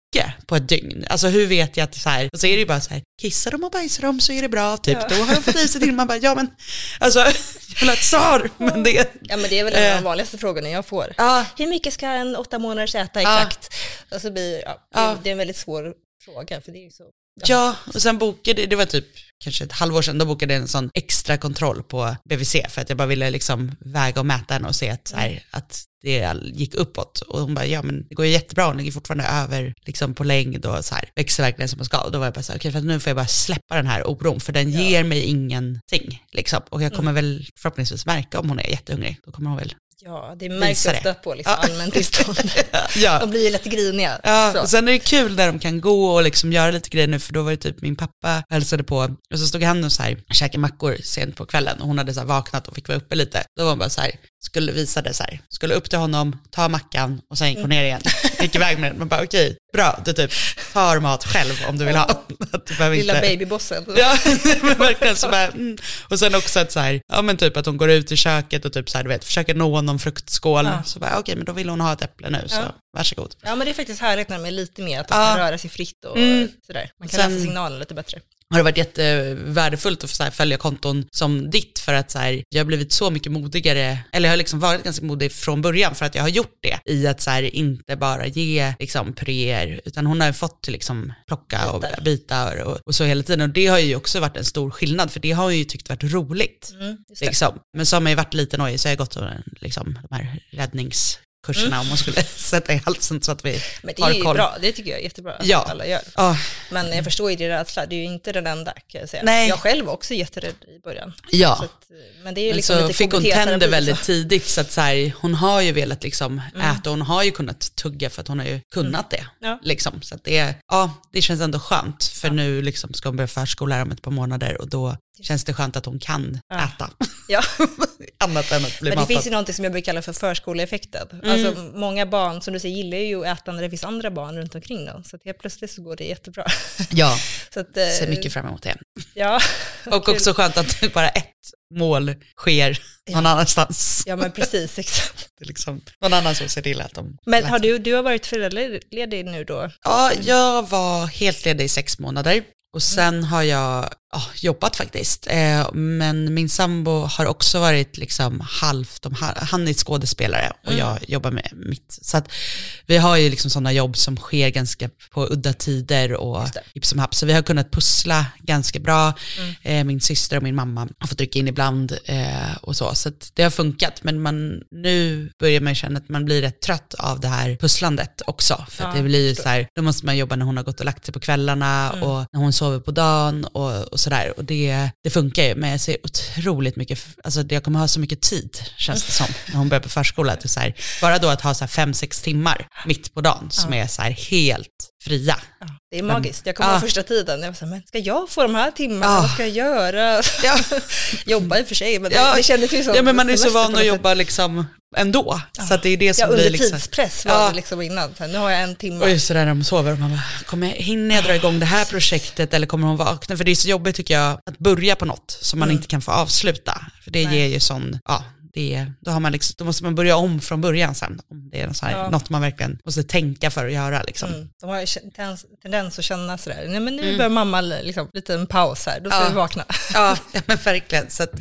på ett dygn? Alltså hur vet jag att så här, och så är det ju bara så här, kissar de och bajsar de så är det bra, typ, då har de fått i sig till, man bara, ja men, alltså, jag lät sar, men det, Ja men det är väl en av Eh. de vanligaste frågorna jag får. ja, Hur mycket ska en åtta månaders äta Ja. exakt? Och så blir, ja, det, Ja. det är en väldigt svår fråga för det är ju så. Ja, och sen bokade, det var typ kanske ett halvår sedan, då bokade jag en sån extra kontroll på BVC för att jag bara ville liksom väga och mäta henne och se att, här, att det gick uppåt. Och hon bara, ja men det går ju jättebra, hon ligger fortfarande över liksom på längd och så här, växer verkligen som man ska. Och då var jag bara så här, okej för att nu får jag bara släppa den här oron, för den ger mig ingenting. Liksom. Och jag kommer väl förhoppningsvis märka om hon är jättehungrig, då kommer hon väl, Ja, det märks ofta på liksom Ja. allmänt tillstånd. ja. De blir ju lite griniga. Ja, så. och sen är det kul när de kan gå och liksom göra lite grejer nu, för då var det typ min pappa hälsade på, och så stod han och så här, käkade mackor sent på kvällen, och hon hade så här vaknat och fick vara uppe lite. Då var hon bara så här, skulle visa det så här, skulle upp till honom, ta mackan och sen gick hon ner igen. Gick iväg med den, man bara okej, bra, du typ tar mat själv om du vill ha. Du Lilla inte... babybossen. Ja, men verkligen så bara, mm. Och sen också att så här, ja men typ att hon går ut i köket och typ så här, du vet, försöker nå någon fruktskål. Ja. Så bara, okej men då vill hon ha ett äpple nu, så Ja. varsågod. Ja men det är faktiskt härligt när de är lite mer att de Ja. kan röra sig fritt och Mm. sådär. Man kan Sen- läsa signalen lite bättre. Har det varit jättevärdefullt att så följa konton som ditt för att så här, jag har blivit så mycket modigare, eller jag har liksom varit ganska modig från början för att jag har gjort det i att så här, inte bara ge liksom puréer utan hon har ju fått liksom plocka och bitar och, och så hela tiden och det har ju också varit en stor skillnad för det har jag ju tyckt varit roligt. Mm. Liksom. Men så har man ju varit lite nojig så har jag gått och, liksom, de här räddningskurserna om man skulle sätta i halsen så att vi Mm. Men det har är ju koll. bra, det tycker jag är jättebra att Ja. alla gör. Ja, Men jag förstår ju din rädsla, det är ju inte den enda kan jag säga. Nej. Jag själv var också jätterädd i början. ja. Så att, men det är ju Men liksom så lite fick hon tänder väldigt så. tidigt så att så här, hon har ju velat liksom Mm. äta och hon har ju kunnat tugga för att hon har ju kunnat det. Ja. Liksom. Så att det, ja, det känns ändå skönt för nu liksom ska hon börja förskola om ett par månader och då känns det skönt att hon kan Ja. äta. Ja. Annat än att bli Men det matad. finns ju någonting som jag brukar kalla för förskoleeffekten. Mm. Alltså många barn, som du säger, gillar ju att äta när det finns andra barn runt omkring dem. Så att helt plötsligt så går det jättebra. Ja, Så att, eh, ser mycket fram emot det. Ja, Och också skönt att bara ett mål sker någon annanstans. Ja men precis, exakt. Det är liksom någon annan som ser till att de Men har du, du har varit föräldraledig nu då? Ja, jag var helt ledig i sex månader och sen har jag ja, jobbat faktiskt. Eh, men min sambo har också varit liksom halvt, han är skådespelare och jag jobbar med mitt. Så att vi har ju liksom sådana jobb som sker ganska på udda tider och hipp som happ. Så vi har kunnat pussla ganska bra. Eh, min syster och min mamma har fått rycka in ibland eh, och så. Så det har funkat. Men man, nu börjar man känna att man blir rätt trött av det här pusslandet också. För Ja, det blir ju så här, då måste man jobba när hon har gått och lagt sig på kvällarna Mm. och när hon sover på dagen och, och sådär. Och det, det funkar ju, men jag ser otroligt mycket, alltså jag kommer ha så mycket tid, känns det som, när hon börjar på förskola. Att det så här, bara då att ha så här fem, sex timmar mitt på dagen som är så här helt fria. Ja, det är magiskt. Jag kommer Ja. ihåg första tiden, jag var så här, men ska jag få de här timmarna? Ja. Vad ska jag göra? Ja. Jobba i och för sig, men Ja. det, det kändes ju som Ja men man är så van att jobba liksom ändå. Så att det är det som Ja, blir under liksom... tidspress var Ja. det liksom innan. Så här, nu har jag en timme. Och just det där när de sover, och man bara, kommer jag, hinner jag dra igång det här projektet eller kommer hon vakna? För det är så jobbigt tycker jag att börja på något som man inte kan få avsluta. För det Nej. ger ju sån, ja, det, då, har man liksom, då måste man börja om från början sen, om det är något, här, Ja. något man verkligen måste tänka för att göra. Liksom. Mm. De har ju tendens, tendens att känna sådär, nej men nu Mm. börjar mamma liksom, lite en paus här, då ska Ja. vi vakna. Ja, ja men verkligen. Så att,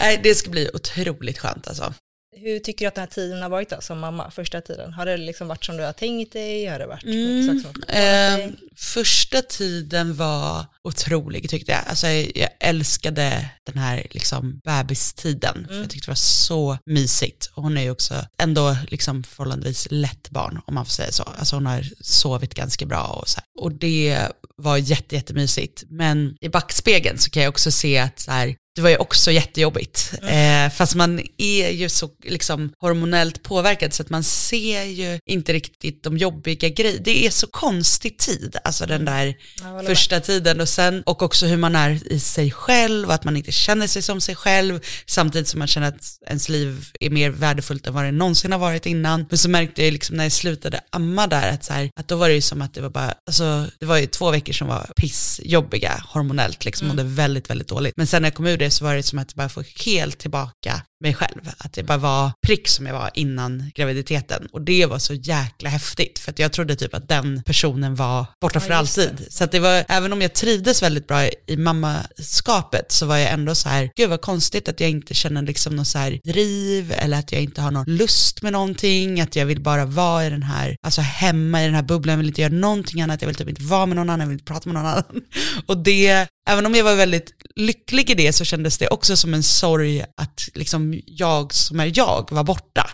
nej, det ska bli otroligt skönt alltså. Hur tycker du att den här tiden har varit då, som mamma, första tiden? Har det liksom varit som du har tänkt dig? Har det varit Mm. saker som Eh, första tiden var otrolig tyckte jag. Alltså, jag, älskade den här liksom, bebistiden. För jag tyckte det var så mysigt. Och hon är ju också ändå liksom, förhållandevis lätt barn om man får säga så. Alltså, hon har sovit ganska bra och så här. Och det var jätte, jättemysigt. Men i backspegeln så kan jag också se att så här, det var ju också jättejobbigt. Eh, fast man är ju så liksom, hormonellt påverkad så att man ser ju inte riktigt de jobbiga grejerna. Det är så konstig tid, alltså den där jag håller med. första tiden och sen och också hur man är i sig själv och att man inte känner sig som sig själv samtidigt som man känner att ens liv är mer värdefullt än vad det någonsin har varit innan. Men så märkte jag liksom när jag slutade amma där att, så här, att då var det ju som att det var bara, alltså det var ju två veckor som var pissjobbiga hormonellt liksom Mm. mådde väldigt, väldigt dåligt. Men sen när jag kom ur det så var det som att jag bara få helt tillbaka mig själv. Att det bara var prick som jag var innan graviditeten. Och det var så jäkla häftigt. För att jag trodde typ att den personen var borta för Ja, alltid. Så att det var, även om jag trivdes väldigt bra i mammaskapet så var jag ändå så här, gud vad konstigt att jag inte känner liksom någon så här driv eller att jag inte har någon lust med någonting, att jag vill bara vara i den här, alltså hemma i den här bubblan, jag vill inte göra någonting annat, jag vill typ inte vara med någon annan, jag vill inte prata med någon annan. Och det, även om jag var väldigt lycklig i det så kändes det också som en sorg att liksom jag som är jag var borta.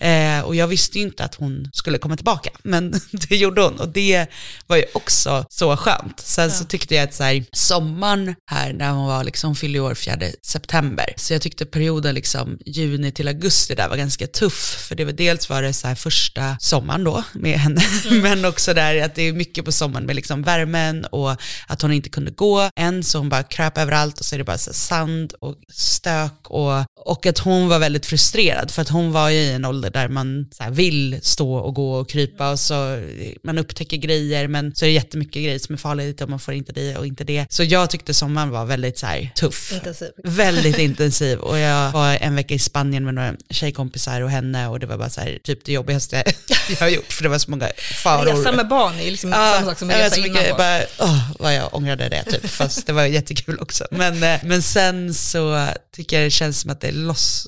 Eh, och jag visste ju inte att hon skulle komma tillbaka, men det gjorde hon. Och det var ju också så skönt. Sen så tyckte jag att så här, sommaren här när hon var liksom, fyllde år 4 september, så jag tyckte perioden liksom juni till augusti där var ganska tuff, för det var dels var det så här första sommaren då med henne, men också där att det är mycket på sommaren med liksom värmen och att hon inte kunde gå än, så hon bara kröp överallt och så är det bara så sand och stök och, och att hon var väldigt frustrerad för att hon var ju i en ålder där man här vill stå och gå och krypa och så man upptäcker grejer men så är det jättemycket grejer som är farligt och man får inte det och inte det. Så jag tyckte sommaren var väldigt så här tuff. Intensiv. Väldigt intensiv och jag var en vecka i Spanien med några tjejkompisar och henne och det var bara så här, typ det jobbigaste jag har gjort för det var så många faror. Resa med barn är liksom inte samma sak som vet resa innan mycket, barn. bara, åh, vad jag ångrade det typ, fast det var jättekul också. Men, eh, men sen så tycker jag det känns som att det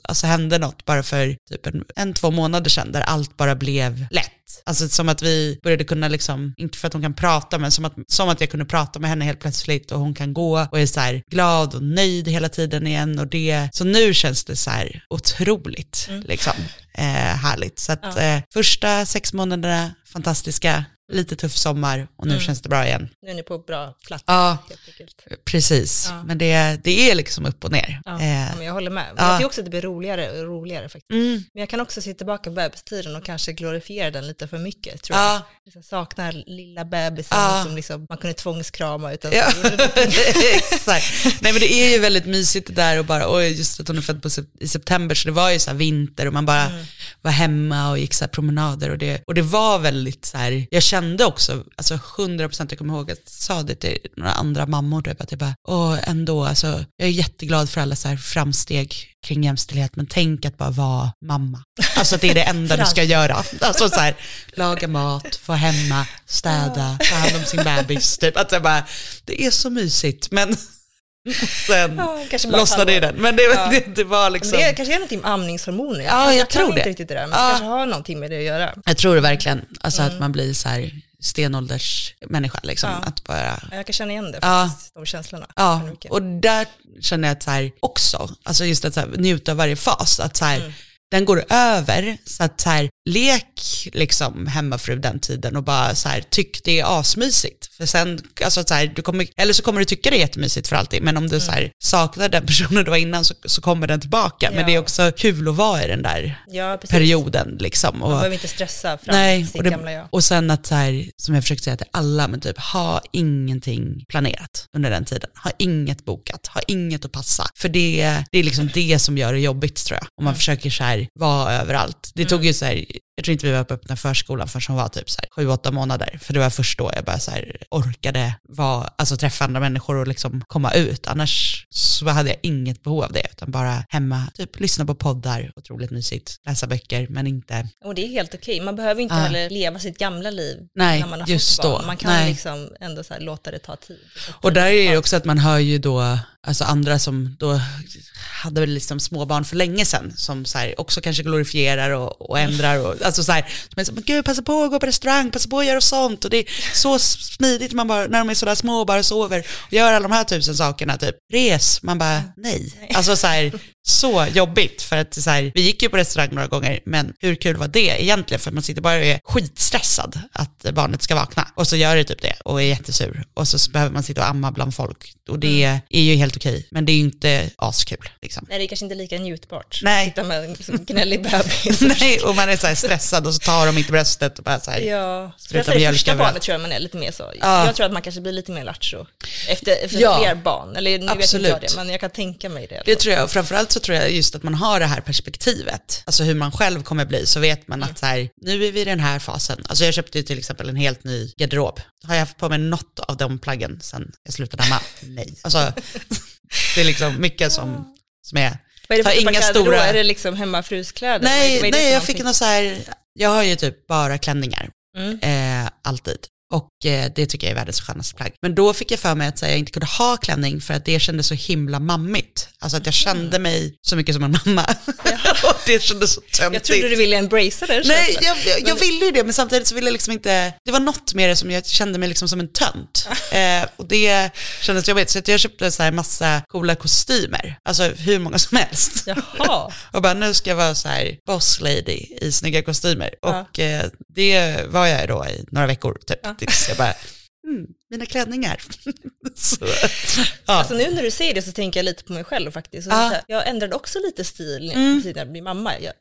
alltså hände något bara för typ en, en, två månader sedan där allt bara blev lätt. Alltså som att vi började kunna liksom, inte för att hon kan prata, men som att, som att jag kunde prata med henne helt plötsligt och hon kan gå och är så här glad och nöjd hela tiden igen och det, så nu känns det så här otroligt liksom, eh, härligt. Så att eh, första sex månaderna, fantastiska, lite tuff sommar och nu känns det bra igen. Nu är ni på bra plats. Ja. Precis, Ja. men det, det är liksom upp och ner. Ja, Eh, men jag håller med. Men ja. jag tycker också att det blir roligare och roligare faktiskt. mm, Men jag kan också se tillbaka på bebistiden och kanske glorifiera den lite för mycket, tror jag. ja, Liksom saknar lilla bebisen Ja. som liksom, man kunde tvångskrama utan Ja, exakt. Nej men det är ju väldigt mysigt det där och bara, oj just att hon är född på, i september så det var ju så vinter och man bara Mm. var hemma och gick så promenader och det, och det var väldigt så här, jag kände också, alltså 100% jag kommer ihåg att jag sa det till några andra mammor typ att jag bara, åh ändå, alltså jag är jätteglad för alla så här framsteg kring jämställdhet men tänk att bara vara mamma. Alltså att det är det enda du ska göra. Alltså så här, laga mat, vara hemma, städa, ta hand om sin bebis. Typ. Att jag bara, det är så mysigt men sen Ja, lossnade ju den. Men det, Ja. det, det var liksom, Det kanske är någonting med amningshormoner. Ja, jag kan tror inte det. riktigt det där, men Ja. det kanske har någonting med det att göra. jag tror det verkligen, alltså Mm. att man blir så här stenålders människa liksom. Ja. Att bara, Jag kan känna igen det Ja. faktiskt, de känslorna. Ja, och där känner jag att så här också, alltså just att så här, njuta av varje fas, att så här, Mm. den går över, så att så här, lek liksom hemmafru den tiden och bara så här, tyck det är asmysigt. För sen, alltså så här, du kommer, eller så kommer du tycka det är jättemysigt för alltid, men om du så här, saknar den personen du var innan så, så kommer den tillbaka. Men Ja. det är också kul att vara i den där ja, perioden liksom. Man Och, behöver inte stressa fram Nej, sitt och, det, gamla jag. och sen att så här, som jag försökt säga till alla, men typ ha ingenting planerat under den tiden. Ha inget bokat, ha inget att passa. För det, det är liksom det som gör det jobbigt tror jag. Om man försöker så här vara överallt. Det tog ju så här, jag tror inte vi var på öppna förskolan förrän hon var typ så här sju, åtta månader. För det var först då jag bara så här orkade vara, alltså träffa andra människor och liksom komma ut. Annars så hade jag inget behov av det, utan bara hemma, typ lyssna på poddar, otroligt mysigt, läsa böcker, men inte, Och det är helt okej. Man behöver inte Ja. heller leva sitt gamla liv Nej, när man har just fått barn. då. Man kan Nej. liksom ändå så här låta det ta tid. Och där är det också att man hör ju då, alltså andra som då hade väl liksom småbarn för länge sedan, som så här också kanske glorifierar och, och ändrar och alltså så här, som är så, men gud passa på att gå på restaurang, passa på att göra sånt och det är så smidigt man bara, när de är sådär små och bara sover och gör alla de här tusen sakerna, typ res, man bara nej. Alltså så här, så jobbigt för att så här, vi gick ju på restaurang några gånger, men hur kul var det egentligen? För man sitter bara och är skitstressad att barnet ska vakna och så gör det typ det och är jättesur och så behöver man sitta och amma bland folk och det är ju helt okej, men det är ju inte askul liksom. Nej, det är kanske inte lika njutbart. Nej. Sitta med en liksom, gnällig bebis. Nej, och man är så här stressad och så tar de inte bröstet och bara så här. Ja, Spruta för det mjölk första barnet tror jag man är lite mer så. Ja. Jag tror att man kanske blir lite mer lattjo efter, efter Ja. fler barn. Eller nu vet inte Absolut. jag det, men jag kan tänka mig det. Det tror jag, och framförallt så tror jag just att man har det här perspektivet, alltså hur man själv kommer bli, så vet man att så här, nu är vi i den här fasen. Alltså jag köpte ju till exempel en helt ny garderob. Har jag haft på mig något av de plaggen sen jag slutade hemma? Nej. Alltså, det är liksom mycket som, som är, Vad är det för inga inga stora... stora- Är det liksom hemmafruskläder? Nej, nej jag fick någonting? något så här, jag har ju typ bara klänningar, Mm. eh, alltid. Och eh, det tycker jag är världens skönaste plagg. Men då fick jag för mig att här, jag inte kunde ha klänning för att det kändes så himla mammigt. Alltså att jag kände mig så mycket som en mamma. och det kändes så töntigt. Jag trodde du ville embracea det. Nej, jag, jag, jag ville ju det, men samtidigt så ville jag liksom inte, det var något med det som jag kände mig liksom som en tönt. Eh, och det kändes jobbigt, så att jag köpte så här massa coola kostymer, alltså hur många som helst. Jaha. Och bara nu ska jag vara så här boss lady i snygga kostymer. Ja. Och eh, det var jag då i några veckor typ. Ja. Tills jag bara, mm, mina klänningar. så, ja. Alltså nu när du säger det så tänker jag lite på mig själv faktiskt. Ja. så här, Jag ändrade också lite stil Mm. precis när jag blev mamma. Jag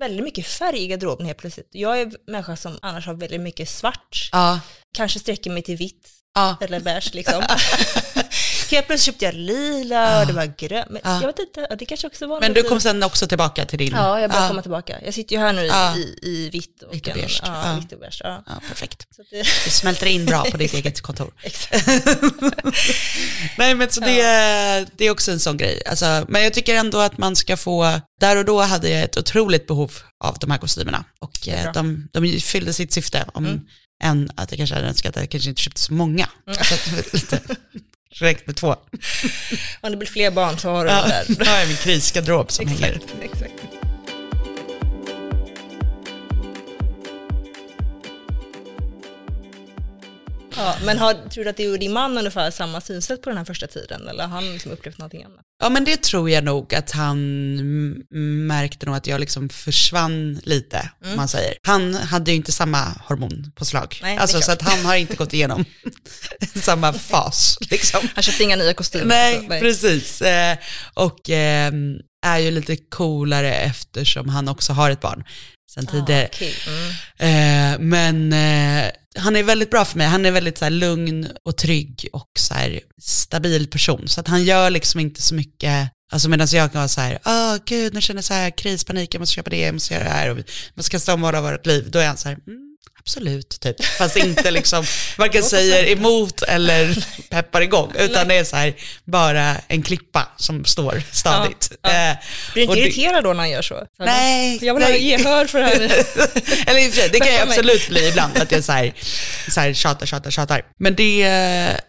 väldigt mycket färg i garderoben helt plötsligt. Jag är en människa som annars har väldigt mycket svart, ja, kanske sträcker mig till vitt ja. eller beige liksom. helt plötsligt köpte jag lila och det var grönt. Men Ja. jag vet inte, det kanske också var Men du kom sen också tillbaka till din. Ja, jag börjar ja. komma tillbaka. Jag sitter ju här nu i, i, i vitt och, Vitt och beige. Ja, vitt och beige. Ja. Perfekt. Så att det, Du smälter in bra på ditt eget kontor. exakt. Nej men så det, det är också en sån grej. Alltså, men jag tycker ändå att man ska få, där och då hade jag ett otroligt behov av de här kostymerna. Och eh, de, de fyllde sitt syfte, om Mm. än att jag kanske hade önskat att jag kanske inte köpte så många. Alltså, lite, räckt med två. Om det blir fler barn så har du Ja, det där. då jag min krisgarderob som hänger. Exakt, Ja, men har, tror du att du och din man ungefär samma synsätt på den här första tiden? Eller har han liksom upplevt någonting annat? Ja men det tror jag nog att han märkte nog att jag liksom försvann lite, om man säger. Han hade ju inte samma hormonpåslag. Nej, alltså, så att han har inte gått igenom samma fas. Liksom. Han köpte inga nya kostymer? Nej, så, precis. Eh, och ehm, är ju lite coolare eftersom han också har ett barn sen tidigare. Ah, okej. mm. Eh, men eh, han är väldigt bra för mig. Han är väldigt så här, lugn och trygg och så här, stabil person. Så att han gör liksom inte så mycket, alltså medan jag kan vara så här, åh gud nu känner jag så här krispanik, jag måste köpa det, jag måste göra det här och måste kasta om hela vårt liv. Då är han så här, mm, absolut, typ. Fast inte liksom, varken säger emot eller peppar igång, utan det är så här, bara en klippa som står stadigt. Ja, ja. Eh, Blir inte irriterad då när han gör så? Nej, Jag vill ha nej. gehör för det här. Eller i och för sig, det kan jag absolut bli ibland, att jag så här, så här tjatar, tjatar, tjatar. Men det,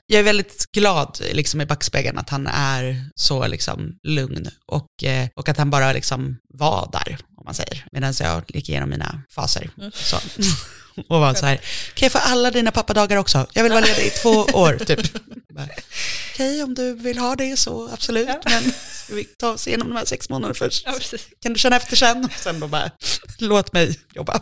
jag är väldigt glad liksom i backspegeln att han är så liksom lugn och, eh, och att han bara liksom var där, om man säger. Medan jag gick igenom mina faser. Mm. Så. Och var så här, kan jag få alla dina pappadagar också? Jag vill vara ledig i två år, typ. Okej, om du vill ha det så absolut, Ja. men vi ta oss igenom de här sex månaderna först? Ja, kan du känna efter sen? Och sen då bara, låt mig jobba.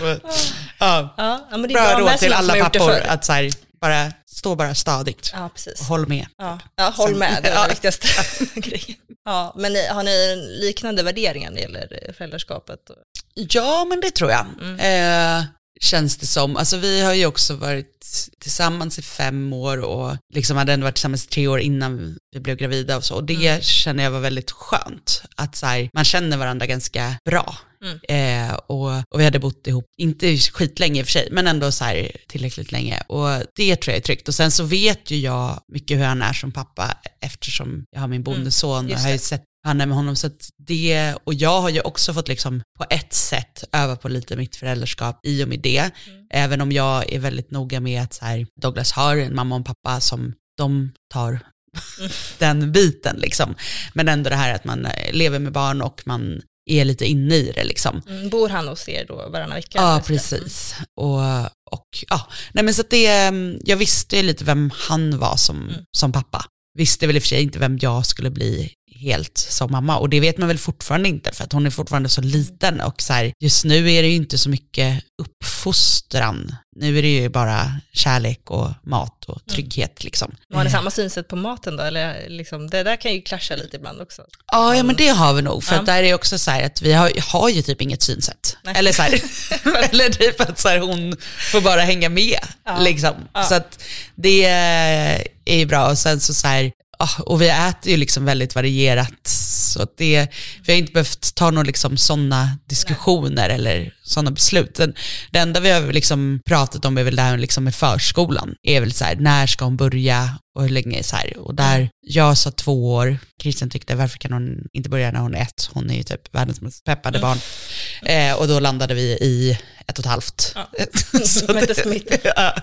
Och, ja, Ja, men det är bra bra råd till som alla pappor, att så här, bara, stå bara stadigt Ja, precis. och håll med. Ja, ja håll med, det är Ja. den viktigaste grejen. Ja, men ni, har ni liknande värderingar när det gäller eh, föräldraskapet? Ja, men det tror jag. Mm. Eh, känns det som. Alltså vi har ju också varit tillsammans i fem år och liksom hade ändå varit tillsammans i tre år innan vi blev gravida och så. Och det mm. känner jag var väldigt skönt. Att så här, man känner varandra ganska bra. Mm. Eh, och, och vi hade bott ihop, inte skitlänge i och för sig, men ändå så här tillräckligt länge. Och det tror jag är tryggt. Och sen så vet ju jag mycket hur han är som pappa eftersom jag har min bondeson mm, och har ju sett han är med honom. Så det, och jag har ju också fått liksom på ett sätt öva på lite mitt föräldraskap i och med det. Mm. Även om jag är väldigt noga med att så här, Douglas har en mamma och en pappa som de tar mm. den biten liksom. Men ändå det här att man lever med barn och man är lite inne i det liksom. Mm, bor han hos er då varannan vecka? Ja, precis. Och, och ja, nej men så att det, mm, jag visste lite vem han var som, mm. som pappa. Visste väl i och för sig inte vem jag skulle bli helt som mamma. Och det vet man väl fortfarande inte för att hon är fortfarande så liten och så här, just nu är det ju inte så mycket uppfostran. Nu är det ju bara kärlek och mat och mm. trygghet liksom. har ni samma synsätt på maten då? Eller liksom, det där kan ju klascha lite ibland också. Ja, ja men det har vi nog. För ja. att där är också så här att vi har, har ju typ inget synsätt. Nej. Eller så här, eller typ att så här, hon får bara hänga med. Ja. Liksom. Så att det är ju bra. Och sen så, så här, och vi äter ju liksom väldigt varierat. Så det, vi har inte behövt ta några liksom sådana diskussioner eller sådana beslut. Den, det enda vi har liksom pratat om är väl det här liksom med förskolan. är väl så här, när ska hon börja och hur länge så här. Och där, jag sa två år, Christian tyckte varför kan hon inte börja när hon är ett? Hon är ju typ världens mest peppade barn. Eh, och då landade vi i ett och ett halvt. Ja. så det, ja.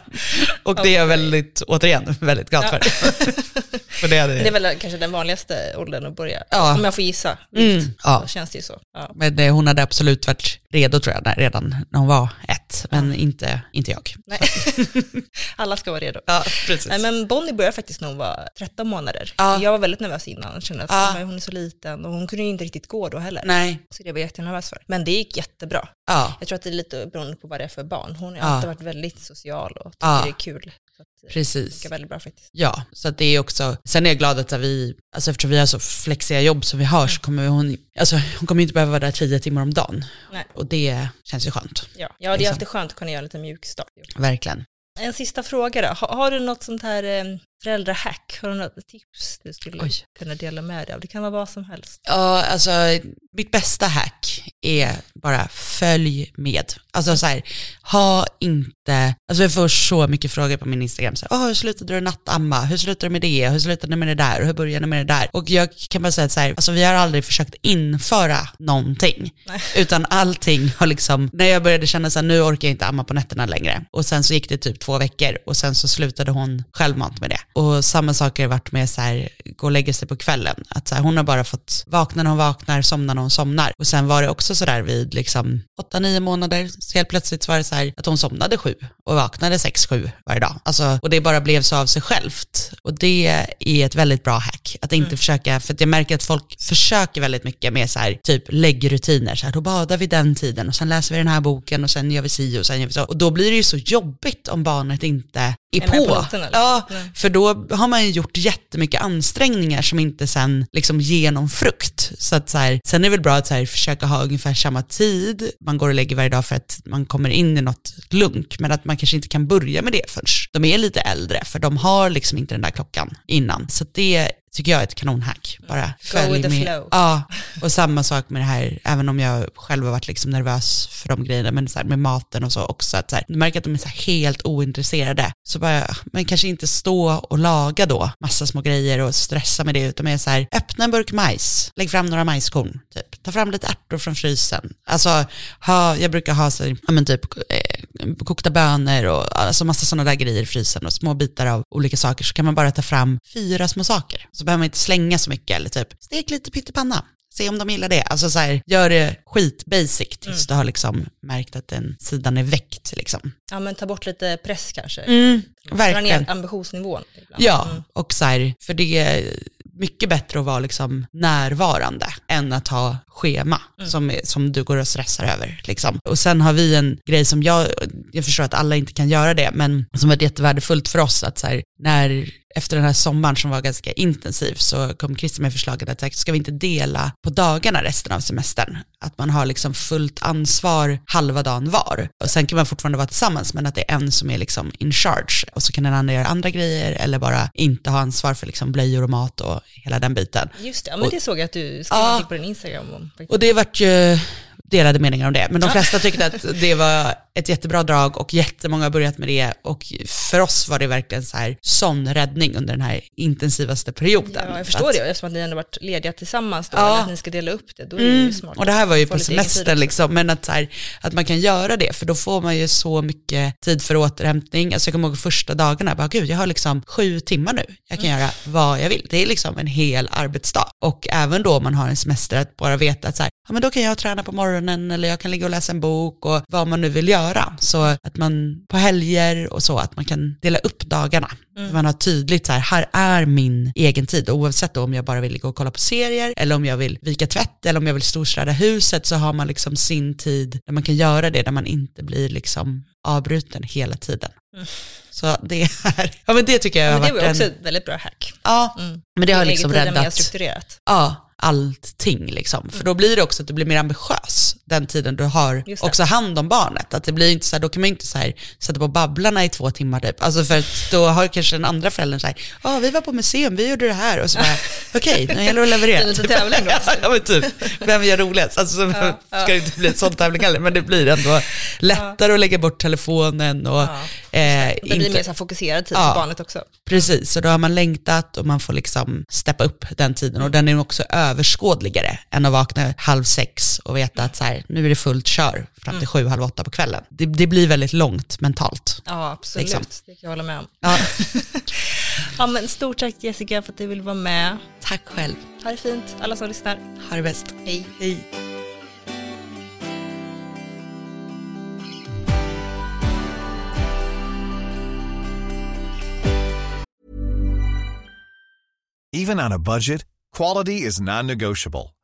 Och det är jag väldigt, återigen, väldigt glad för. för det, det, det är väl kanske den vanligaste åldern att börja, ja. om jag får gissa. Mm. Ja. Så känns det ju så. Men det, hon hade absolut varit redo tror jag, redan när hon var ett, men inte, inte jag. Nej. Alla ska vara redo. Ja, precis. Nej, men Bonnie började faktiskt när hon var 13 månader. Ja. Jag var väldigt nervös innan, kände att ja. hon är så liten och hon kunde ju inte riktigt gå då heller. Nej. Så det var jag jättenervös för. Men det gick jättebra. Ja. Jag tror att det är lite beroende på vad det är för barn. Hon har alltid varit väldigt social och tycker det är kul. Eh, Precis. Det väldigt bra faktiskt. Ja, så att det är också, sen är jag glad att vi, alltså eftersom vi har så flexiga jobb som vi har så mm. kommer hon, alltså hon kommer inte behöva vara där tio timmar om dagen. Nej. Och det känns ju skönt. Ja, ja det är liksom. alltid skönt att kunna göra lite mjuk start. Verkligen. En sista fråga då. Har, har, du något sånt här eh, föräldrahack? Har du något tips du skulle Oj. kunna dela med dig av? Det kan vara vad som helst. Ja, alltså mitt bästa hack är bara följ med. Alltså så här, ha inte, alltså jag får så mycket frågor på min Instagram, så här, oh, hur slutade du nattamma? Hur slutade du med det? Hur slutade du med det där? hur började du med det där? Och jag kan bara säga så här, alltså vi har aldrig försökt införa någonting, Nej. utan allting har liksom, när jag började känna så här, nu orkar jag inte amma på nätterna längre, och sen så gick det typ två veckor och sen så slutade hon självmant med det. Och samma sak har det varit med så här, gå och lägga sig på kvällen, att så här, hon har bara fått vakna när hon vaknar, somna när hon somnar. Och sen var det också så där vid liksom åtta, nio månader, så helt plötsligt var det så här att hon somnade sju och vaknade sex, sju varje dag. Alltså, och det bara blev så av sig självt. Och det är ett väldigt bra hack, att inte mm. försöka, för jag märker att folk försöker väldigt mycket med så här, typ läggrutiner, så här, då badar vi den tiden och sen läser vi den här boken och sen gör vi si och sen gör vi så. Och då blir det ju så jobbigt om barnet inte är på. på ja, för då har man ju gjort jättemycket ansträngningar som inte sen liksom ger någon frukt. Så att så här, sen är det väl bra att så här, försöka ha ungefär samma tid, man går och lägger varje dag för att man kommer in i något lunk, men att man kanske inte kan börja med det förrän de är lite äldre, för de har liksom inte den där klockan innan. Så det tycker jag är ett kanonhack. Bara följ Go with the flow. Ja, och samma sak med det här, även om jag själv har varit liksom nervös för de grejerna, men så här, med maten och så också, att så här, du märker att de är så helt ointresserade. Så bara, men kanske inte stå och laga då massa små grejer och stressa med det, utan mer så här, öppna en burk majs, lägg fram några majskorn, typ. ta fram lite ärtor från frysen. Alltså, ha, jag brukar ha så, ja men typ kokta bönor och alltså massa sådana där grejer i frysen och små bitar av olika saker, så kan man bara ta fram fyra små saker. Så behöver man inte slänga så mycket eller typ stek lite pyttipanna. Se om de gillar det. Alltså så här, gör det skit basic tills mm. du har liksom märkt att den sidan är väckt. Liksom. Ja men ta bort lite press kanske. Mm, verkligen. Dra ner ambitionsnivån. Ibland. Ja, mm. och så här, för det mycket bättre att vara liksom närvarande än att ha schema som, är, som du går och stressar över. Liksom. Och sen har vi en grej som jag, jag förstår att alla inte kan göra det, men som var jättevärdefullt för oss att så här, när efter den här sommaren som var ganska intensiv så kom Christer med förslaget att ska vi inte dela på dagarna resten av semestern? Att man har liksom fullt ansvar halva dagen var. Och sen kan man fortfarande vara tillsammans men att det är en som är liksom in charge och så kan den andra göra andra grejer eller bara inte ha ansvar för liksom blöjor och mat och hela den biten. Just det, ja, men det såg jag att du skrev Ja. på din Instagram om. Och det vart ju delade meningar om det, men de flesta tyckte att det var ett jättebra drag och jättemånga har börjat med det och för oss var det verkligen så här sån räddning under den här intensivaste perioden. Ja, jag För förstår att- det, eftersom att ni ändå varit lediga tillsammans då, Ja. att ni ska dela upp det, då är det ju Mm. smart. Och det här var ju på semestern liksom, men att, så här, att man kan göra det, för då får man ju så mycket tid för återhämtning. Alltså jag kommer ihåg första dagarna, bara gud jag har liksom sju timmar nu, jag kan Mm. göra vad jag vill. Det är liksom en hel arbetsdag. Och även då man har en semester, att bara veta att så här, ja men då kan jag träna på morgonen eller jag kan ligga och läsa en bok och vad man nu vill göra. Så att man på helger och så, att man kan dela upp dagarna. Mm. Man har tydligt så här, här är min egen tid. Oavsett om jag bara vill ligga och kolla på serier eller om jag vill vika tvätt eller om jag vill storstäda huset så har man liksom sin tid där man kan göra det, där man inte blir liksom avbruten hela tiden. Så det är, ja men det tycker jag Mm. Ja, har men det varit var en, också ett väldigt bra hack. ja, Mm. men det har liksom egen tid är mer räddat, strukturerat. ja, allting liksom. För då blir det också att du blir mer ambitiös den tiden du har också hand om barnet. Att det blir inte så här, då kan man inte så här sätta på babblarna i två timmar typ. Alltså för att då har kanske den andra föräldern så här, ja vi var på museum, vi gjorde det här och så bara, okej, nu gäller det att leverera. Det är lite tävling då. ja men typ, vem gör roligast? Alltså så ska det inte bli en sån tävling heller, men det blir ändå lättare att lägga bort telefonen och Ja, eh, Det blir inte, mer så fokuserad tid Ja. för barnet också. Precis, så då har man längtat och man får liksom steppa upp den tiden och den är också överskådligare än att vakna halv sex och veta att så här, nu är det fullt kör fram till sju, halv åtta på kvällen. Det, det blir väldigt långt mentalt. Ja, absolut. Liksom. Det kan jag hålla med om. Ja, Ja, men stort tack Jessica för att du ville vara med. tack själv. Ha det fint, alla som lyssnar. Ha det bäst. Hej. Hej. Even on a budget, quality is non-negotiable.